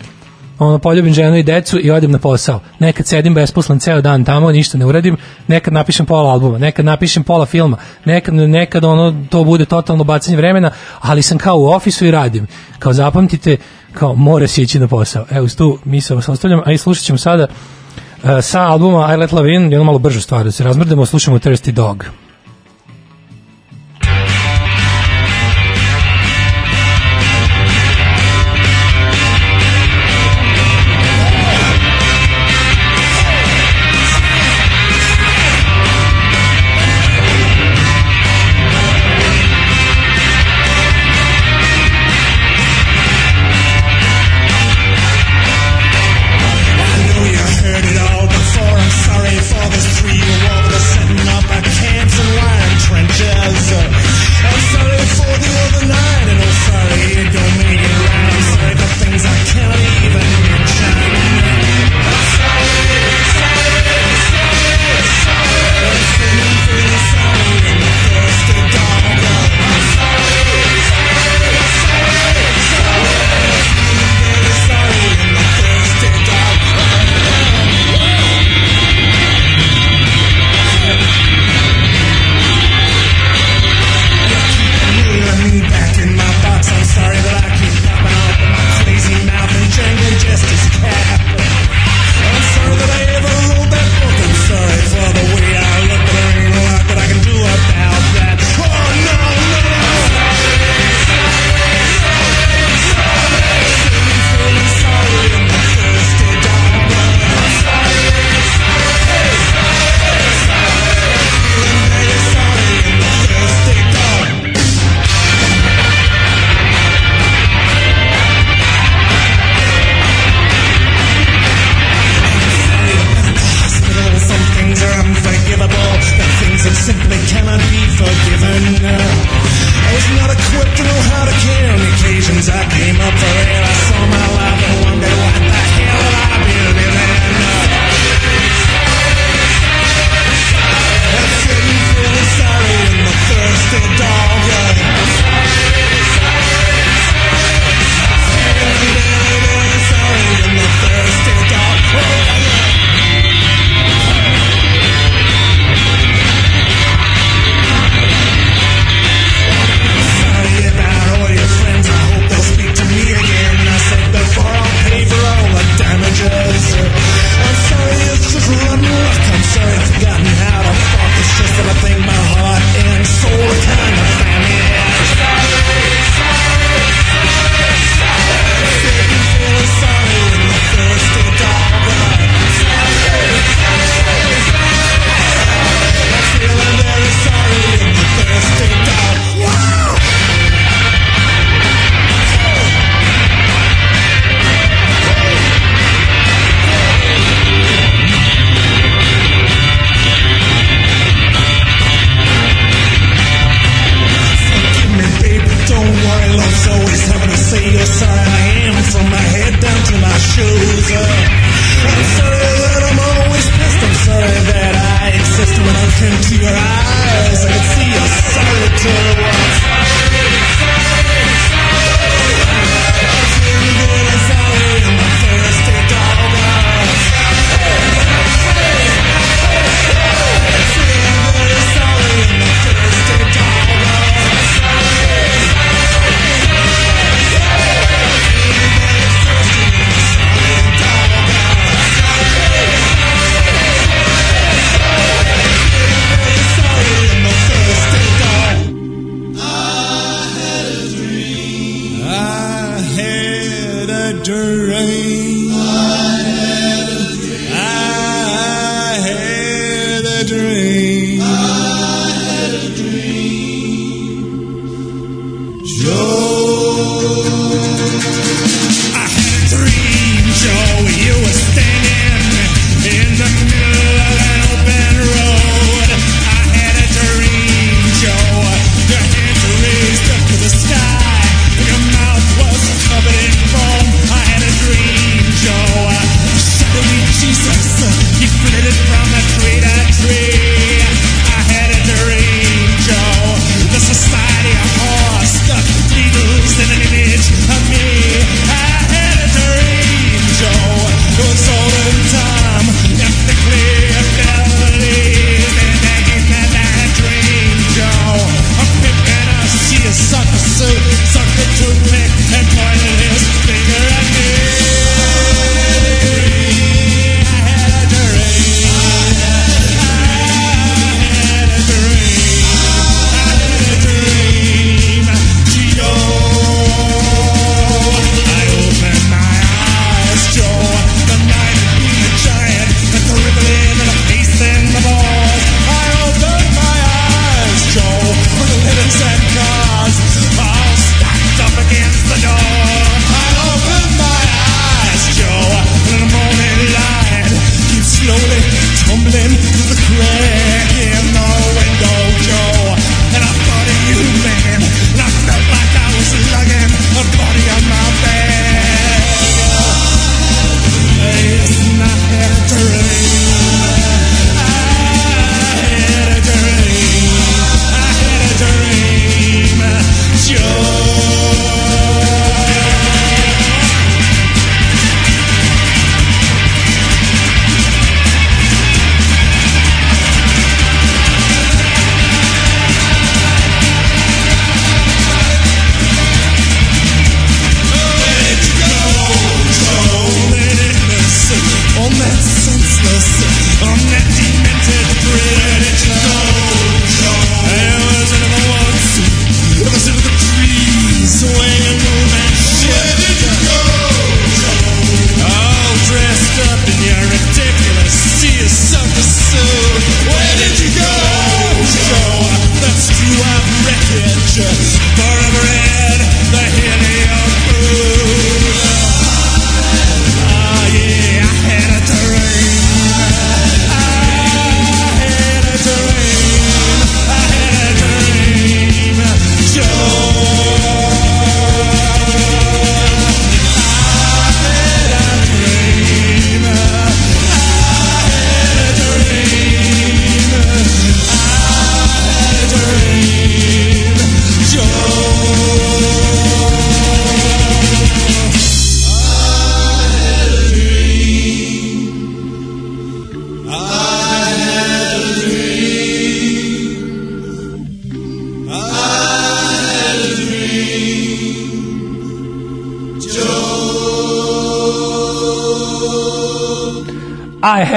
ono, poljubim ženu i decu i odem na posao. Nekad sedim besposlan ceo dan tamo, ništa ne uradim, nekad napišem pola albuma, nekad napišem pola filma, nekad, nekad ono, to bude totalno bacanje vremena, ali sam kao u ofisu i radim. Kao zapamtite, kao mora se ići na posao. Evo, tu mi se vas ostavljam, a i slušat ćemo sada uh, sa albuma I Let Love In, jednu malo bržu stvar, da se razmrdemo, slušamo Thirsty Dog. Senhor.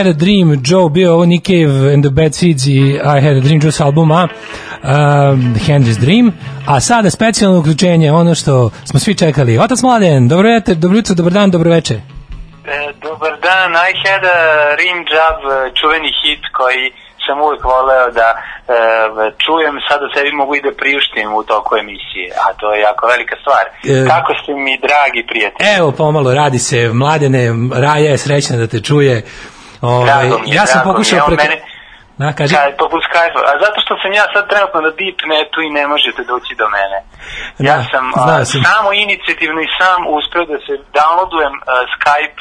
Had a Dream Joe, bio ovo Nick Cave and the Bad Seeds i I Had a Dream Joe s albuma um, Henry's Dream. A sada specijalno uključenje, ono što smo svi čekali. Otac Mladen, dobro jutro, dobro jutro, dobar dan, dobro večer. E, dobar dan, I Had a Dream Job, čuveni hit koji sam uvek voleo da e, čujem, sada sebi mogu i da priuštim u toku emisije, a to je jako velika stvar. E, Kako ste mi, dragi prijatelji? Evo, pomalo, radi se, mladene, Raja je srećna da te čuje, Ovaj, ja sam pokušao preko... Mene, Na, kaži. Kaj, pa bus kajfa. A zato što sam ja sad trenutno na deep netu i ne možete doći do mene. Da, ja sam, a, sam samo inicijativno i sam uspeo da se downloadujem a, Skype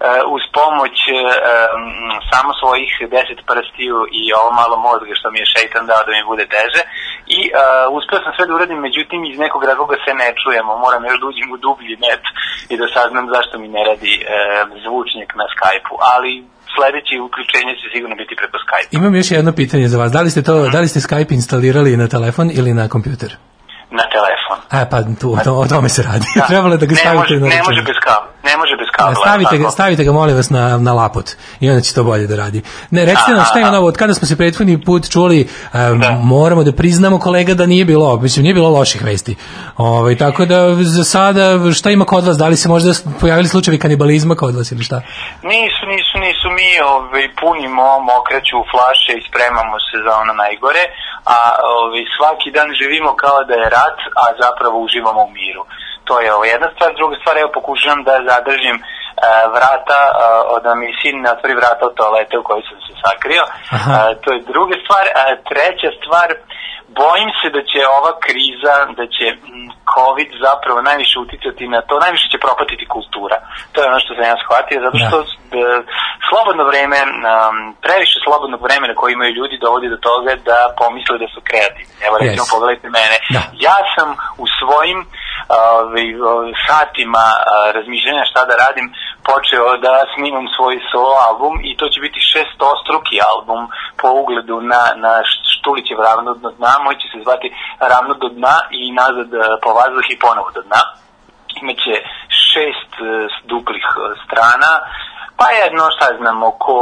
uh, uz pomoć uh, um, samo svojih deset prstiju i ovo malo mozga što mi je šeitan dao da mi bude teže i uh, uspeo sam sve da uradim, međutim iz nekog razloga se ne čujemo, moram još da uđem u dublji net i da saznam zašto mi ne radi uh, zvučnjak na Skype-u, ali sledeće uključenje će sigurno biti preko Skype-a. Imam još jedno pitanje za vas. Da li ste to, da li ste Skype instalirali na telefon ili na kompjuter? Na telefon. A pa tu to, o tome se radi. (laughs) Da. Trebalo da ga ne stavite može, na Ne račun. može bez kabla. Ne može bez kabla. Stavite ga, stavite ga molim vas na, na lapot i onda će to bolje da radi. Ne, recite nam šta je ono, od kada smo se prethodni put čuli, em, Da. moramo da priznamo kolega da nije bilo, mislim, nije bilo loših vesti. Ovaj, tako da za sada, šta ima kod vas, da li se možda pojavili slučajevi kanibalizma kod vas ili šta? Nisu, nisu, nisu mi ovaj, punimo mokraću u flaše i spremamo se za ono najgore, a ovaj, svaki dan živimo kao da je rat, a zapravo uživamo u miru. To je ovo jedna stvar. Druga stvar, evo pokušavam da zadržim e, vrata, e, da mi sin ne otvori vrata od toalete u kojoj sam se sakrio. Aha. E, to je druga stvar. A treća stvar, bojim se da će ova kriza, da će COVID zapravo najviše uticati na to, najviše će propatiti kultura. To je ono što sam ja shvatio, zato što e, slobodno vreme, um, previše slobodnog vremena koje imaju ljudi dovodi do toga da pomisle da su kreativni. Evo recimo Yes. pogledajte mene. Da. Ja sam u svojim ovaj, satima a, razmišljanja šta da radim počeo da snimam svoj solo album i to će biti šestostruki album po ugledu na, na Štulićev ravno do dna, moj će se zvati ravno do dna i nazad e, po vazduh i ponovo do dna. Imaće šest e, duplih e, strana, pa jedno, šta znam, oko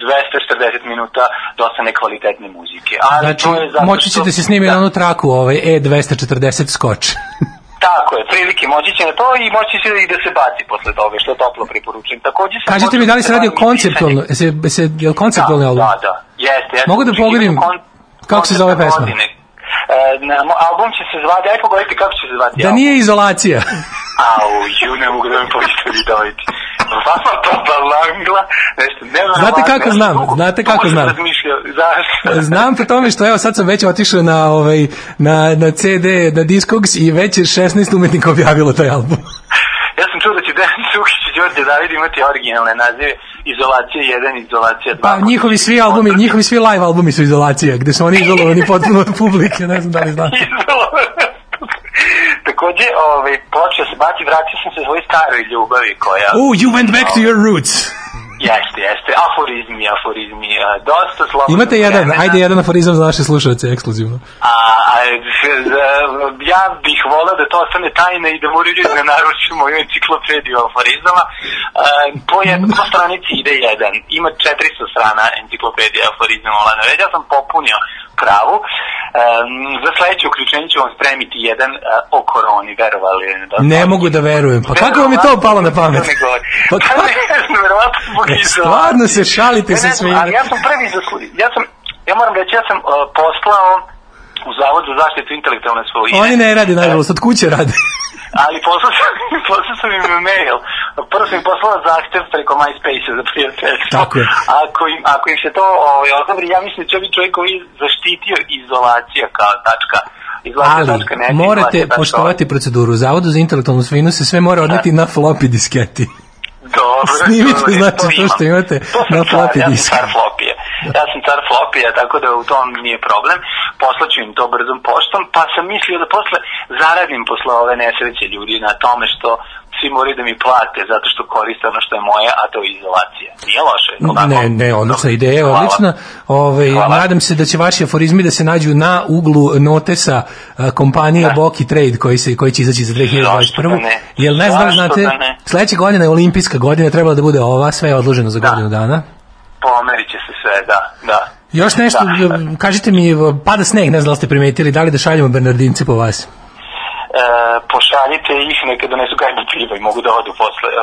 240 minuta dosta nekvalitetne muzike. Ali Znači, to je zato moći što- ćete se snimiti da. na onu traku, ovaj E240 skoč. Tako je, prilike moći će na to i moći će i da se baci posle toga, što toplo preporučujem. Takođe sam Kažite mi da li se počeo radi o da konceptualno, se, se, je li konceptualni da, album? Da, da, jeste, jeste. Mogu da Znači, kon- kako se zove pesma? godine. E, na, album će se zvati, aj pogledajte kako će se zvati Da album. nije izolacija. Au, ju, ne mogu da mi pošto vidoviti. Vama to balangla, nešto, ne Znate kako znam, znate kako znam. Znam po tome što evo sad sam već otišao na ovaj na na CD na Discogs i već je 16 umetnika objavilo taj album. (laughs) Ja sam čuo da će Dejan Cukić i Đorđe David imati originalne nazive Izolacija 1, Izolacija 2. Pa njihovi svi albumi, njihovi svi live albumi su izolacija, gde su oni izolovani (laughs) potpuno od publike, ne znam da li znate. (laughs) Takođe, ovaj, počeo se bati, vratio sam se svoj staroj ljubavi koja... Oh, you went back to your roots. Jeste, jeste, aforizmi, aforizmi, dosta slobodno. Imate jedan, ajde jedan aforizam za naše slušalce, ekskluzivno. A, a, ja bih volao da to ostane tajna i da moraju ljudi ne naručuju moju enciklopediju aforizama. A, po, jed, po stranici ide jedan. Ima 400 strana enciklopedija aforizama. Ja sam popunio pravu. Um, za sledeće uključenje ću vam spremiti jedan uh, o koroni, verovali ili ne. Ne mogu da verujem. Pa kako vam je to palo na pamet? Pa Pa kako? ne verovatno zbog E. Stvarno se šalite Ne, sa ne svima. ali ja sam prvi zaslu... ja sam, ja moram reći, ja sam uh, poslao u Zavod za zaštitu intelektualne svojine. Oni ne radi, nažalost, od kuće rade. Ali poslao sam, (laughs) poslao sam im mail. Prvo sam im poslao zahtev preko MySpace za prijateljstvo. Tako je. Ako im, ako im se to ovaj, odobri, ja mislim da će ovi čovjek koji zaštitio izolacija kao tačka. Izolacija Ali tačka net, morate poštovati proceduru. U Zavodu za intelektualnu svinu se sve mora odneti na floppy disketi. Dobro. (laughs) Snimite, dobro, znači, to što imate To sam na floppy ja sam disku. car flopija. Ja sam car flopija, tako da u tom nije problem. Poslaću im to brzom poštom, pa sam mislio da posle zaradim posle ove nesreće ljudi na tome što svi moraju da mi plate zato što koriste ono što je moje, a to je izolacija. Nije loše. onako? Ne, ne, odlična ideja, Hvala. odlična. Ovaj Hvala. nadam se da će vaši aforizmi da se nađu na uglu notesa kompanije Da. Boki Trade koji se koji će izaći za 2021. Zašto da ne? Jel ne znam da znate, da ne? sledeće godine je olimpijska godina, trebala da bude ova, sve je odloženo za Da. godinu dana. Pomerit će se sve, da, da. Još nešto, Da. kažite mi, pada sneg, ne znam da ste primetili, da li da šaljemo Bernardince po vas? E, pošaljite ih, neka donesu gajbu piva i mogu da odu posle. E,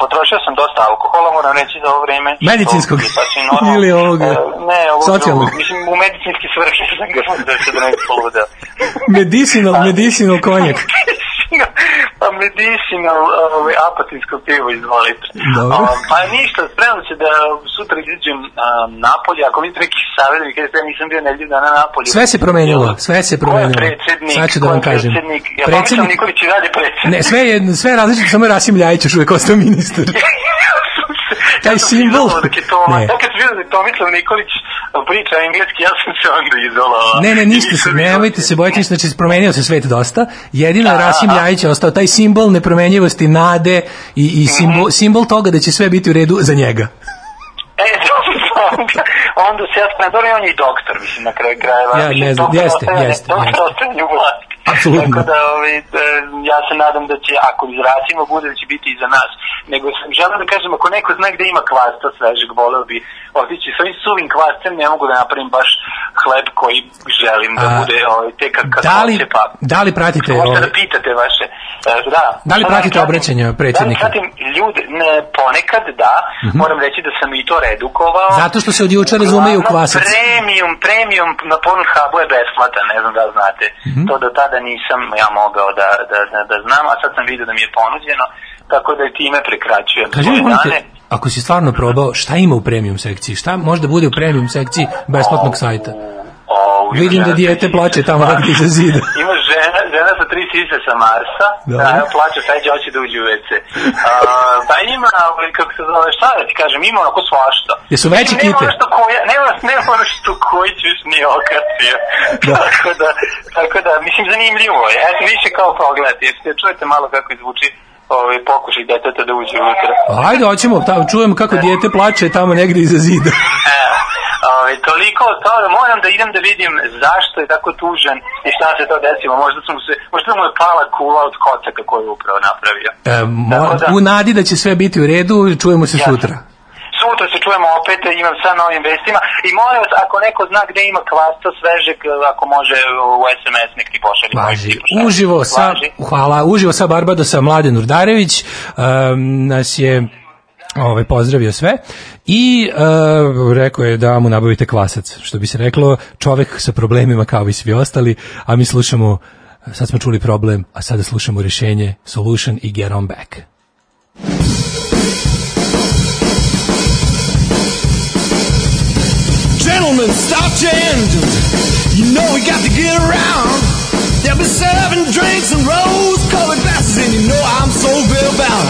potrošio sam dosta alkohola, moram reći za ovo vreme. Medicinskog? To sasvim normalno. (laughs) Ili ovoga? E, ne, ovog Socijalnog? drugog. Mislim, u medicinski svrhe (laughs) sam ga da se da ne poluda. Medicinal, medicinal konjak. (laughs) pa medicinal, ovaj, apatinsko pivo, izvolite. Dobro. O, pa ništa, spremam se da sutra izađem um, napolje, ako vidite neki savjet, mi kažete, ja nisam bio nedelju dana napolju. Sve se promenilo, sve se promenilo. Ko je predsednik? Sad ću da vam kažem. Predsednik? Ja predsednik... Nikolić i dalje predsednik. Ne, sve je, sve je različito, samo je Rasim Ljajić još uvijek ostao ministar. (laughs) taj simbol- je Ne. ja kad sam vidio da je Tomislav Nikolić priča engleski, ja sam se onda izolovao. Ne, ne, I ništa se, nemojte se ništa, znači promenio se svet dosta. Jedino je Aha. Rasim Ljajić ostao taj simbol nepromenjivosti, nade i, i Mhm. simbol, simbol toga da će sve biti u redu za njega. E, (laughs) onda, onda se ja spremam, on je i doktor, mislim, na kraju krajeva. Ja ne znam, jeste, jeste, Doktor ostajanje u vlasti. Apsolutno. Tako da, ovaj, e, ja se nadam da će, ako izrasimo, bude da će biti i za nas. Nego sam želeo da kažem, ako neko zna gde ima kvasta svežeg, voleo bi otići s ovim suvim kvastem, ne mogu da napravim baš hleb koji želim da A, bude ovaj, te kad Da li, hoće, pa... da li pratite Možete ovaj, da pitate vaše, e, da. Da li Šta pratite pratim? obraćanja Da li pratim ljude, ne, ponekad da, moram reći da sam i to redukovao. Zato što se od juče razumeju kvasac. Premium, premium na Pornhubu je besplatan, ne znam da znate. Mhm. To do tada nisam ja mogao da, da, da, da znam, a sad sam vidio da mi je ponuđeno, tako da i time prekraćujem Kaži mi, dane. te, ako si stvarno probao, šta ima u premium sekciji? Šta može da bude u premium sekciji besplatnog sajta? O, Vidim da dijete plače sise tamo iza Marsa. zida. (laughs) Ima žena, žena sa tri sise sa Marsa, da, evo plače, sad će hoće da uđe u WC. Pa ima, ovaj, kako se zove, šta da ti kažem, ima onako svašta. Jesu veći kite? Nema ono što koja, nema, nema ono što Kojić još nije okacio. Da. (laughs) tako da, tako da, mislim, zanimljivo je. Eto, više kao pogledati, jer ste čujete malo kako izvuči ovaj, pokušaj deteta da uđe unutra. Ajde, hoćemo, ta, čujem kako dijete plače tamo negdje iza zida. (laughs) Evo, ovaj, toliko od toga, moram da idem da vidim zašto je tako tužan i šta se to desilo. Možda, sam se, možda mu je pala kula od kocaka koju je upravo napravio. E, da- u nadi da će sve biti u redu, čujemo se Jasno. sutra. Sutra se čujemo opet, imam sa novim vestima i molim vas, ako neko zna gde ima kvasta svežeg, ako može u SMS nek ti pošalje. Važi. Uživo sa, Važi. hvala, uživo sa Barbadosa Mladen Urdarević um, nas je ovaj, pozdravio sve i uh, rekao je da mu nabavite kvasac, što bi se reklo, čovek sa problemima kao i svi ostali, a mi slušamo, sad smo čuli problem, a sada slušamo rješenje, solution i get on back. Gentlemen, stop your. You know we got to get around. They'll be serving drinks and rose-colored glasses, and you know I'm so well bound.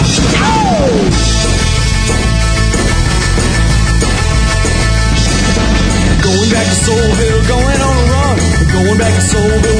Going back to Soulville, going on a run. Going back to where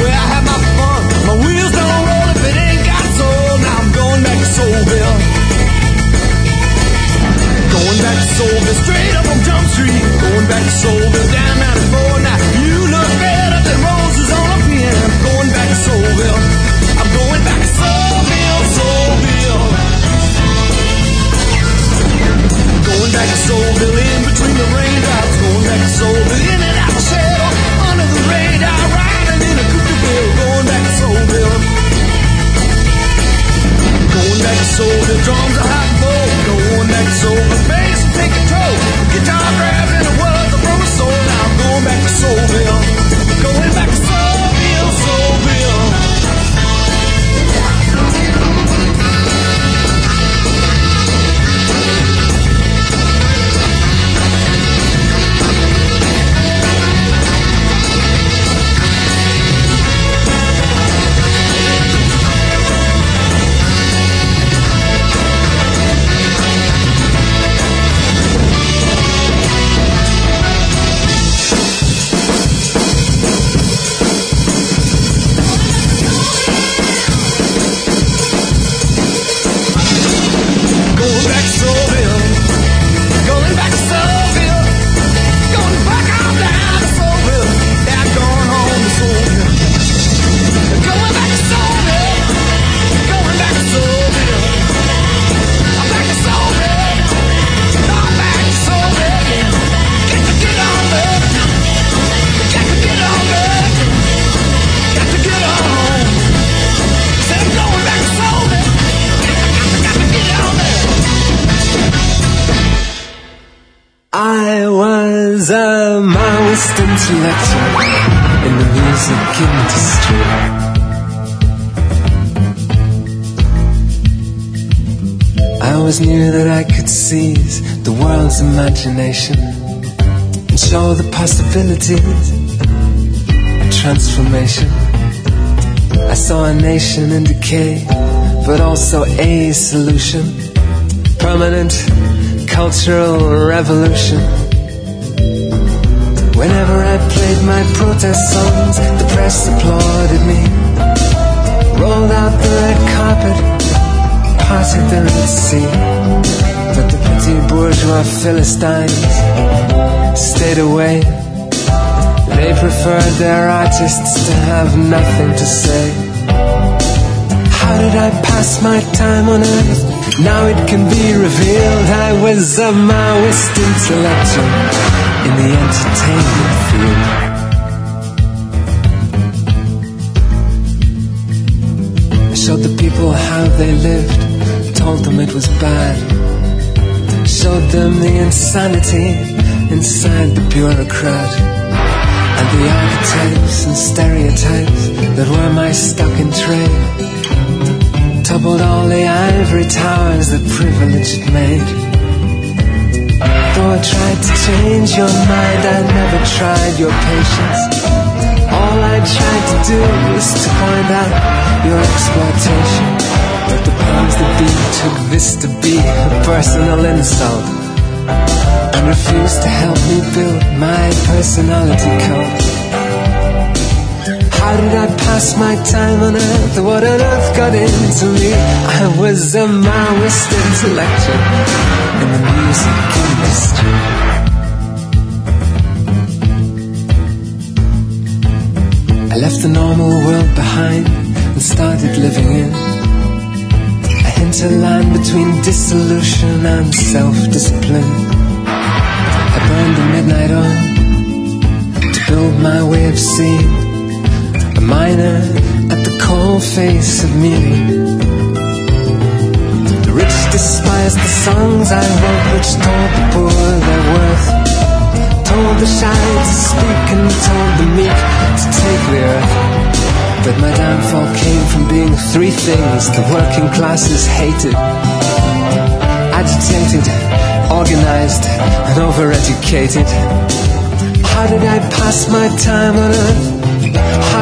saw a nation in decay, but also a solution. Permanent cultural revolution. Whenever I played my protest songs, the press applauded me. Rolled out the red carpet, parted the Red Sea. But the petty bourgeois Philistines stayed away. They preferred their artists to have nothing to say. My time on earth? Now it can be revealed I was a Maoist intellectual in the entertainment field. I showed the people how they lived, told them it was bad. Showed them the insanity inside the bureaucrat. And the archetypes and stereotypes that were my stock in trade toppled all the ivory towers that privilege had made. Though I tried to change your mind, I never tried your patience. All I tried to do was to point out your exploitation. But the powers that be took this to be a personal insult and refused to help me build my personality code. How did I pass my time on earth? What on earth got into me? I was a Maoist intellectual in the music industry. I left the normal world behind and started living in a hinterland between dissolution and self-discipline. I burned the midnight oil to build my way of seeing miner at the cold face of meaning. The rich despise the songs I wrote, which told the poor their worth. Told the shy to speak and told the meek to take the earth. But my downfall came from being three things the working classes hated agitated, organized, and overeducated. How did I pass my time on earth?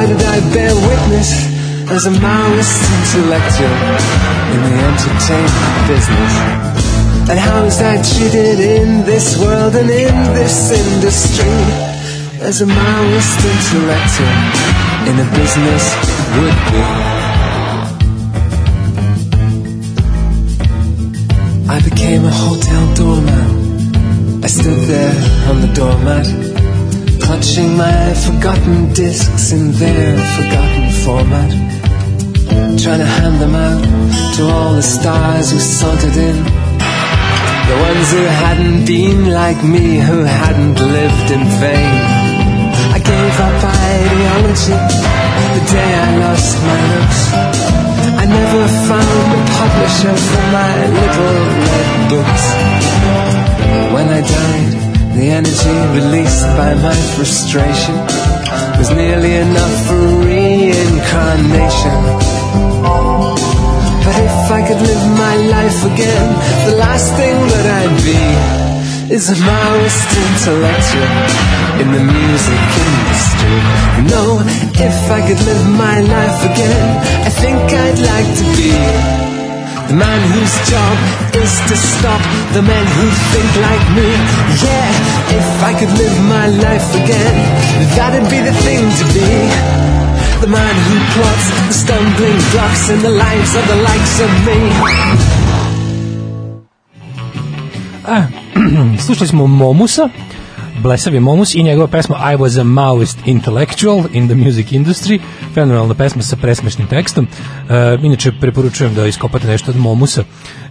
How did I bear witness as a Maoist intellectual in the entertainment business? And how was I treated in this world and in this industry as a Maoist intellectual in a business would be? I became a hotel doorman. I stood there on the doormat clutching my forgotten discs in their forgotten format. Trying to hand them out to all the stars who sauntered in. The ones who hadn't been like me, who hadn't lived in vain. I gave up ideology the day I lost my looks. I never found a publisher for my little red books. When I died, the energy released by my frustration was nearly enough for reincarnation. But if I could live my life again, the last thing that I'd be is a Maoist intellectual in the music industry. No, if I could live my life again, I think I'd like to be the man whose job is to stop the men who think like me. Yeah, if I could live my life again, that'd be the thing to be. The man who plots the stumbling blocks in the lives of the likes of me. A, (clears throat) slušali smo Momusa, Blesavi Momus i njegova pesma I was a Maoist intellectual in the music industry. Fenomenalna pesma sa presmešnim tekstom. E, inače, preporučujem da iskopate nešto od Momusa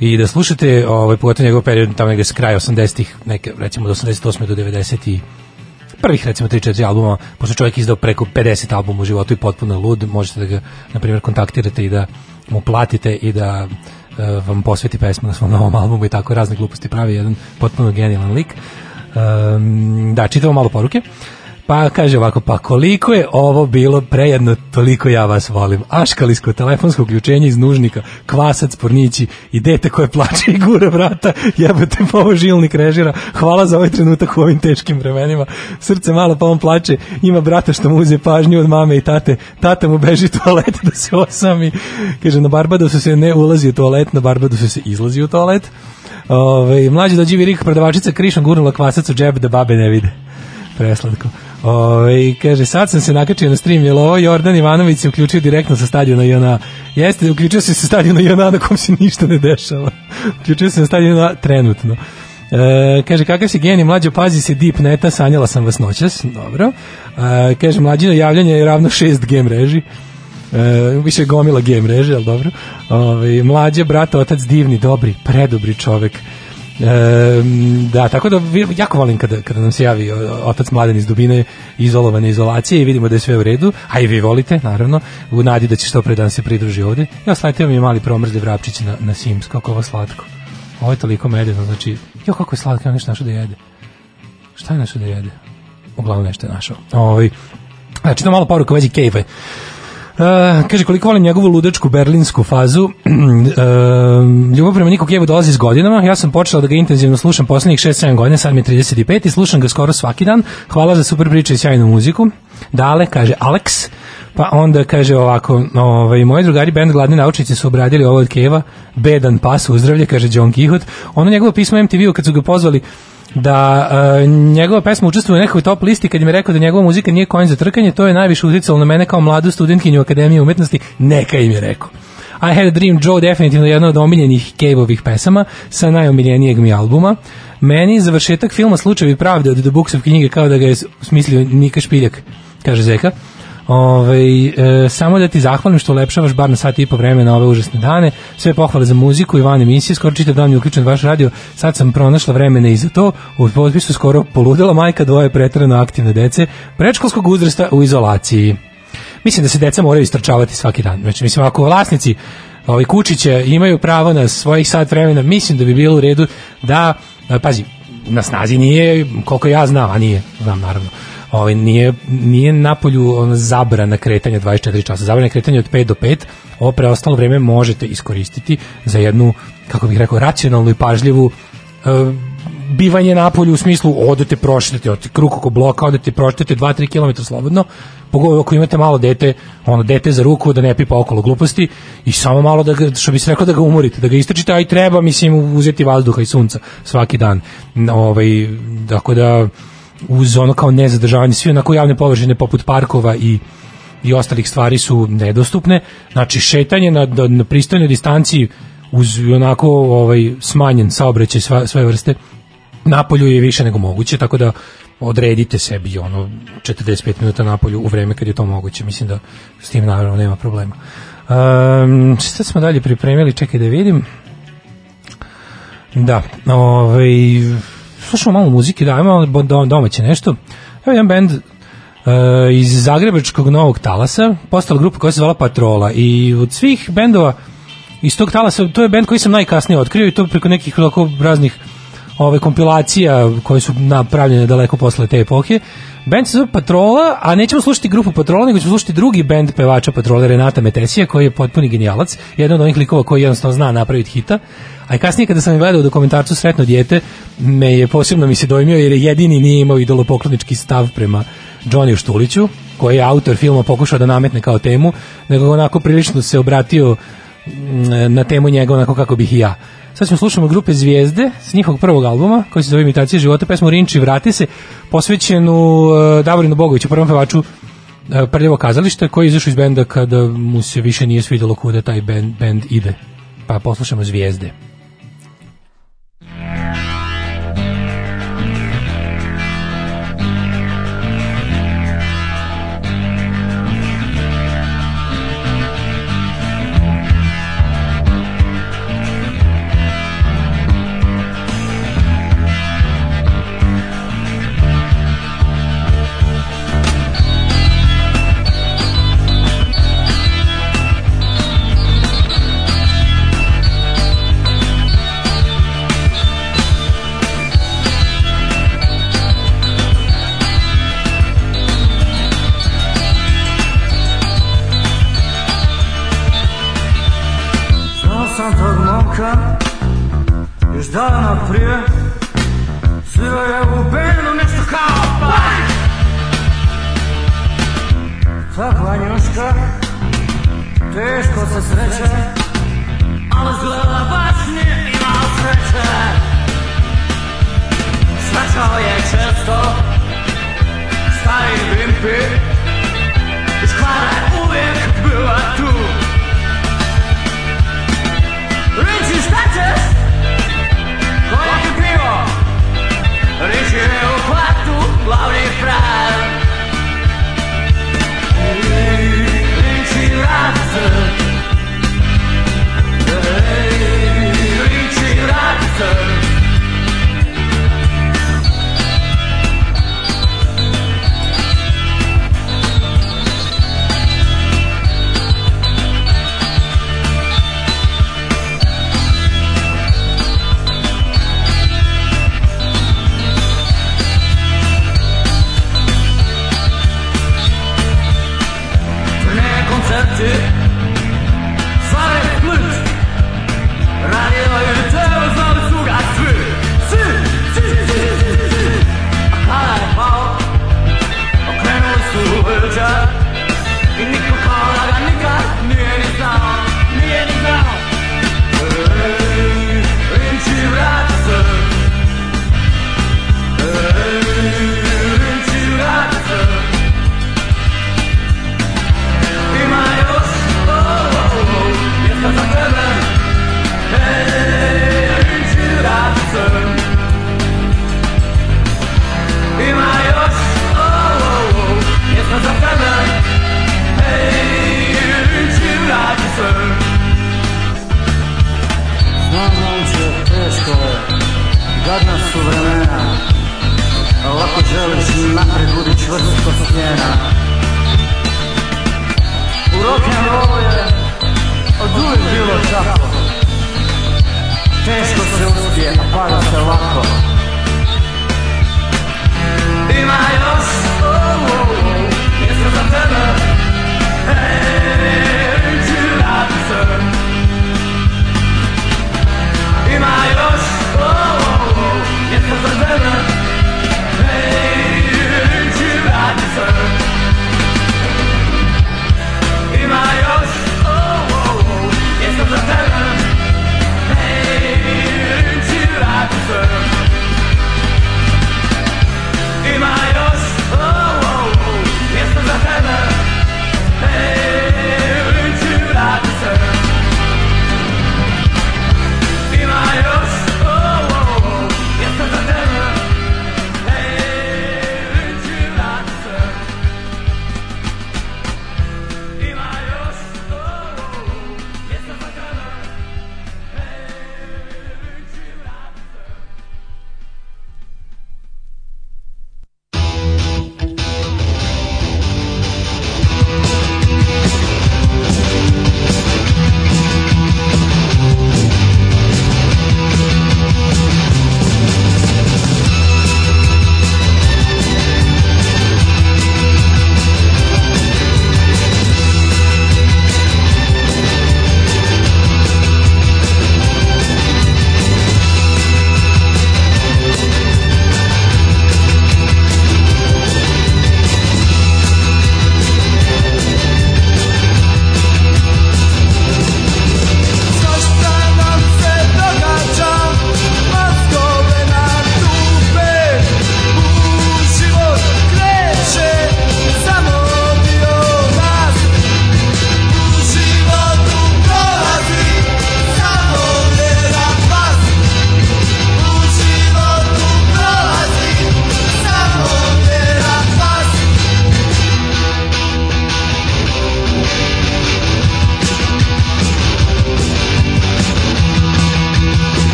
i da slušate ovaj, pogotovo njegov period tamo negde s kraja 80-ih, neke, recimo do 88. do 90 i prvih recimo 3-4 albuma, pošto čovjek izdao preko 50 albuma u životu i potpuno lud, možete da ga, na primjer, kontaktirate i da mu platite i da e, vam posveti pesmu na svom novom albumu i tako razne gluposti pravi jedan potpuno genijalan lik. Um, da, čitamo malo poruke. Pa kaže ovako, pa koliko je ovo bilo prejedno, toliko ja vas volim. Aškalisko telefonsko uključenje iz nužnika, kvasac, pornići i dete koje plače i gura vrata, jebate pa ovo žilnik režira. Hvala za ovaj trenutak u ovim teškim vremenima. Srce malo pa on plače, ima brata što mu uze pažnju od mame i tate. Tata mu beži toalet da se osami. Kaže, na Barbadosu se ne ulazi u toalet, na Barbadosu se izlazi u toalet. Ove, mlađi dođi Rik, prodavačica krišom gurnula kvasac u džep da babe ne vide. Preslatko. Ove, kaže, sad sam se nakačio na stream, jel ovo Jordan Ivanović se uključio direktno sa stadiona JNA. Jeste, uključio se sa stadiona JNA na kom se ništa ne dešava. (laughs) uključio se na stadion JNA trenutno. E, kaže, kakav si genij, mlađo, pazi se deep neta, sanjala sam vas noćas, dobro. E, kaže, mlađino javljanje je ravno 6 G mreži. E, više gomila G mreže, ali dobro. Ove, mlađe, brat, otac, divni, dobri, predobri čovek. E, da, tako da jako volim kada, kada nam se javi otac mladen iz dubine izolovane izolacije i vidimo da je sve u redu, a i vi volite, naravno, u nadi da će što pre da nam se pridruži ovde. Ja sletio mi je mali promrzli vrapčić na, na Sims, kako ovo slatko. Ovo je toliko medeno, znači, jo, kako je slatko, ja nešto našao da jede. Šta je našao da jede? Uglavnom nešto je našao. Ovaj, znači, to malo poruka vezi Cave. Uh, kaže koliko volim njegovu ludačku berlinsku fazu uh, (clears throat) ljubav prema Niku Kevu dolazi s godinama. Ja sam počela da ga intenzivno slušam poslednjih 6-7 godina sad mi je 35 i slušam ga skoro svaki dan. Hvala za super priče i sjajnu muziku. Dale, kaže Alex pa onda kaže ovako ovaj, moji drugari band Gladni naučnici su obradili ovo od Keva bedan pas uzdravlje, kaže John Kihot ono njegovo pismo MTV-u kad su ga pozvali da uh, njegova pesma učestvuje u nekoj top listi kad im je rekao da njegova muzika nije konj za trkanje, to je najviše uticalo na mene kao mladu studentkinju Akademije umetnosti, neka im je rekao. I Had a Dream Joe definitivno jedna od omiljenih Cave-ovih pesama sa najomiljenijeg mi albuma. Meni završetak filma Slučajevi pravde od The Books of knjige kao da ga je smislio Nika Špiljak, kaže Zeka. Ove, e, samo da ti zahvalim što ulepšavaš bar na sat i po vremena ove užasne dane. Sve pohvale za muziku i van emisije. Skoro čitav dan je uključen vaš radio. Sad sam pronašla vremena i za to. U potpisu skoro poludela majka dvoje pretrano aktivne dece predškolskog uzrasta u izolaciji. Mislim da se deca moraju istrčavati svaki dan. Znači, mislim, ako vlasnici ovaj kučića imaju pravo na svojih sat vremena, mislim da bi bilo u redu da, a, pazi, na snazi nije, koliko ja znam, a nije, znam naravno, ovaj, nije, nije napolju ona zabrana kretanja 24 časa, zabrana kretanja od 5 do 5, ovo preostalo vreme možete iskoristiti za jednu, kako bih rekao, racionalnu i pažljivu e, bivanje na polju u smislu odete prošetate od krug oko bloka odete prošetate 2-3 km slobodno pogotovo ako imate malo dete ono dete za ruku da ne pipa okolo gluposti i samo malo da ga, što bi se rekao da ga umorite da ga istrčite a i treba mislim uzeti vazduha i sunca svaki dan. Ovaj, tako da uz ono kao nezadržavanje svi onako javne površine poput parkova i i ostalih stvari su nedostupne. Znači šetanje na, na, na pristojnoj distanciji uz onako ovaj smanjen saobraćaj sve, sve vrste napolju je više nego moguće, tako da odredite sebi ono 45 minuta napolju u vreme kad je to moguće. Mislim da s tim naravno nema problema. Um, šta smo dalje pripremili? Čekaj da vidim. Da, ovaj, slušamo malo muzike, da, malo do- domaće nešto. Evo jedan band uh, iz Zagrebačkog novog talasa, postala grupa koja se zvala Patrola i od svih bendova iz tog talasa, to je bend koji sam najkasnije otkrio i to preko nekih raznih ove kompilacija koje su napravljene daleko posle te epohe. Band se zove Patrola, a nećemo slušati grupu Patrola, nego ćemo slušati drugi bend pevača Patrole, Renata Metesija, koji je potpuni genijalac, jedan od onih likova koji jednostavno zna napraviti hita. A i kasnije kada sam je gledao dokumentarcu Sretno dijete, me je posebno mi se dojmio jer je jedini nije imao idolopoklonički stav prema Johnny Štuliću, koji je autor filma pokušao da nametne kao temu, nego onako prilično se obratio na temu njega onako kako bih i ja. Sad ćemo slušamo grupe Zvijezde s njihovog prvog albuma koji se zove Imitacija života, pesmu Rinči vrati se, posvećenu uh, Davorinu Bogoviću, prvom pevaču uh, Prljavo kazalište, koji je izašao iz benda kada mu se više nije svidjelo kuda taj band, band ide. Pa poslušamo Zvijezde.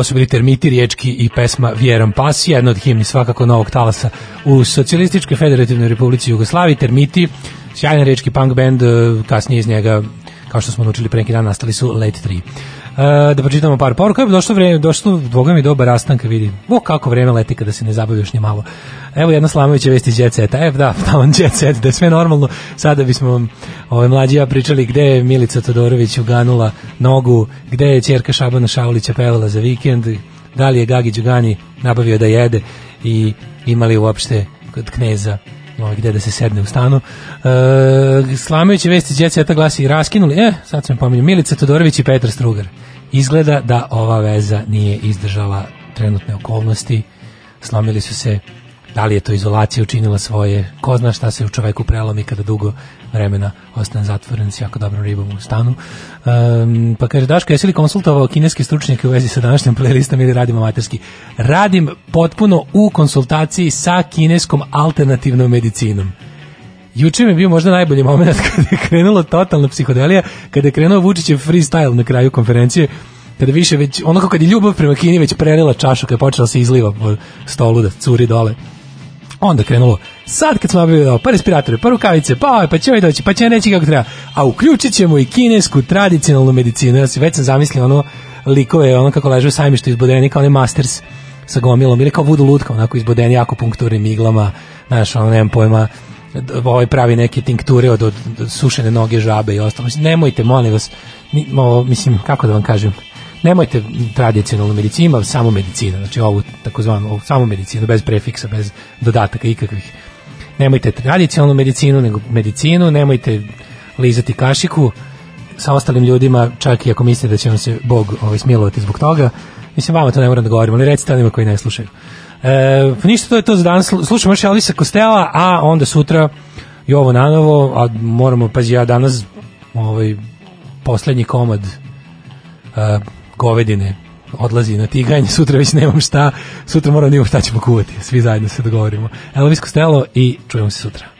Ovo su bili Termiti, Riječki i pesma Vjeram pas, jedna od himni svakako novog talasa u Socijalističkoj federativnoj republici Jugoslaviji, Termiti, sjajan riječki punk band, e, kasnije iz njega, kao što smo naučili pre neki dan, nastali su Late 3. E, da pročitamo par poruka, došlo vreme, došlo Boga mi dobar rastanka, vidi. O, kako vreme leti kada se ne zabaviš ni malo. Evo jedna Slamovića vesti iz Jet Seta. E, da, (laughs) da, on Jet Set, da je sve normalno. Sada bismo vam, ove mlađi ja pričali gde je Milica Todorović uganula nogu, gde je ćerka Šabana Šaulića pevala za vikend, da li je Gagi Đugani nabavio da jede i imali uopšte kod kneza ovaj, gde da se sedne u stanu. E, Slamović je vesti Jet Seta glasi raskinuli, e, sad sam pominjao, Milica Todorović i Petar Strugar. Izgleda da ova veza nije izdržala trenutne okolnosti, slomili su se da li je to izolacija učinila svoje, ko zna šta se u čoveku prelomi kada dugo vremena ostane zatvoren s jako dobrom ribom u stanu. Um, pa kaže, Daško, jesi li konsultovao kineske stručnjake u vezi sa današnjim playlistom ili radim amaterski? Radim potpuno u konsultaciji sa kineskom alternativnom medicinom. Juče mi je bio možda najbolji moment (laughs) kada je krenula totalna psihodelija, kada je krenuo Vučićev freestyle na kraju konferencije, kada više već, ono kako kad je ljubav prema Kini već prelila čašu, kada je počela se izliva po stolu da curi dole. Onda krenulo, sad kad smo obavili pa respiratore, pa rukavice, pa ovaj, pa će ovaj doći, pa će reći kako treba, a uključit ćemo i kinesku tradicionalnu medicinu. Ja se već sam zamislio ono likove, ono kako leže u sajmištu izbodeni kao onaj masters sa gomilom, ili kao vudu lutka, onako izbodeni akupunkturnim iglama, znaš, ono, nemam pojma, ovaj pravi neke tinkture od, od, od sušene noge žabe i ostalo. Mislim, nemojte, molim vas, ni, mo, mislim, kako da vam kažem, nemojte tradicionalnu medicinu, ima samo medicina, znači ovu takozvanu samo medicinu, bez prefiksa, bez dodataka ikakvih. Nemojte tradicionalnu medicinu, nego medicinu, nemojte lizati kašiku sa ostalim ljudima, čak i ako mislite da će vam se Bog ovaj, smilovati zbog toga. Mislim, vama to ne moram da govorim, ali recite onima koji ne slušaju. E, pa ništa, to je to za danas. Slušamo još Elvisa Kostela, a onda sutra Jovo Nanovo, a moramo, pazi, ja danas ovaj, poslednji komad uh, govedine odlazi na tiganje, sutra već nemam šta, sutra moram da imam šta ćemo kuvati, svi zajedno se dogovorimo. Elvis Costello i čujemo se sutra.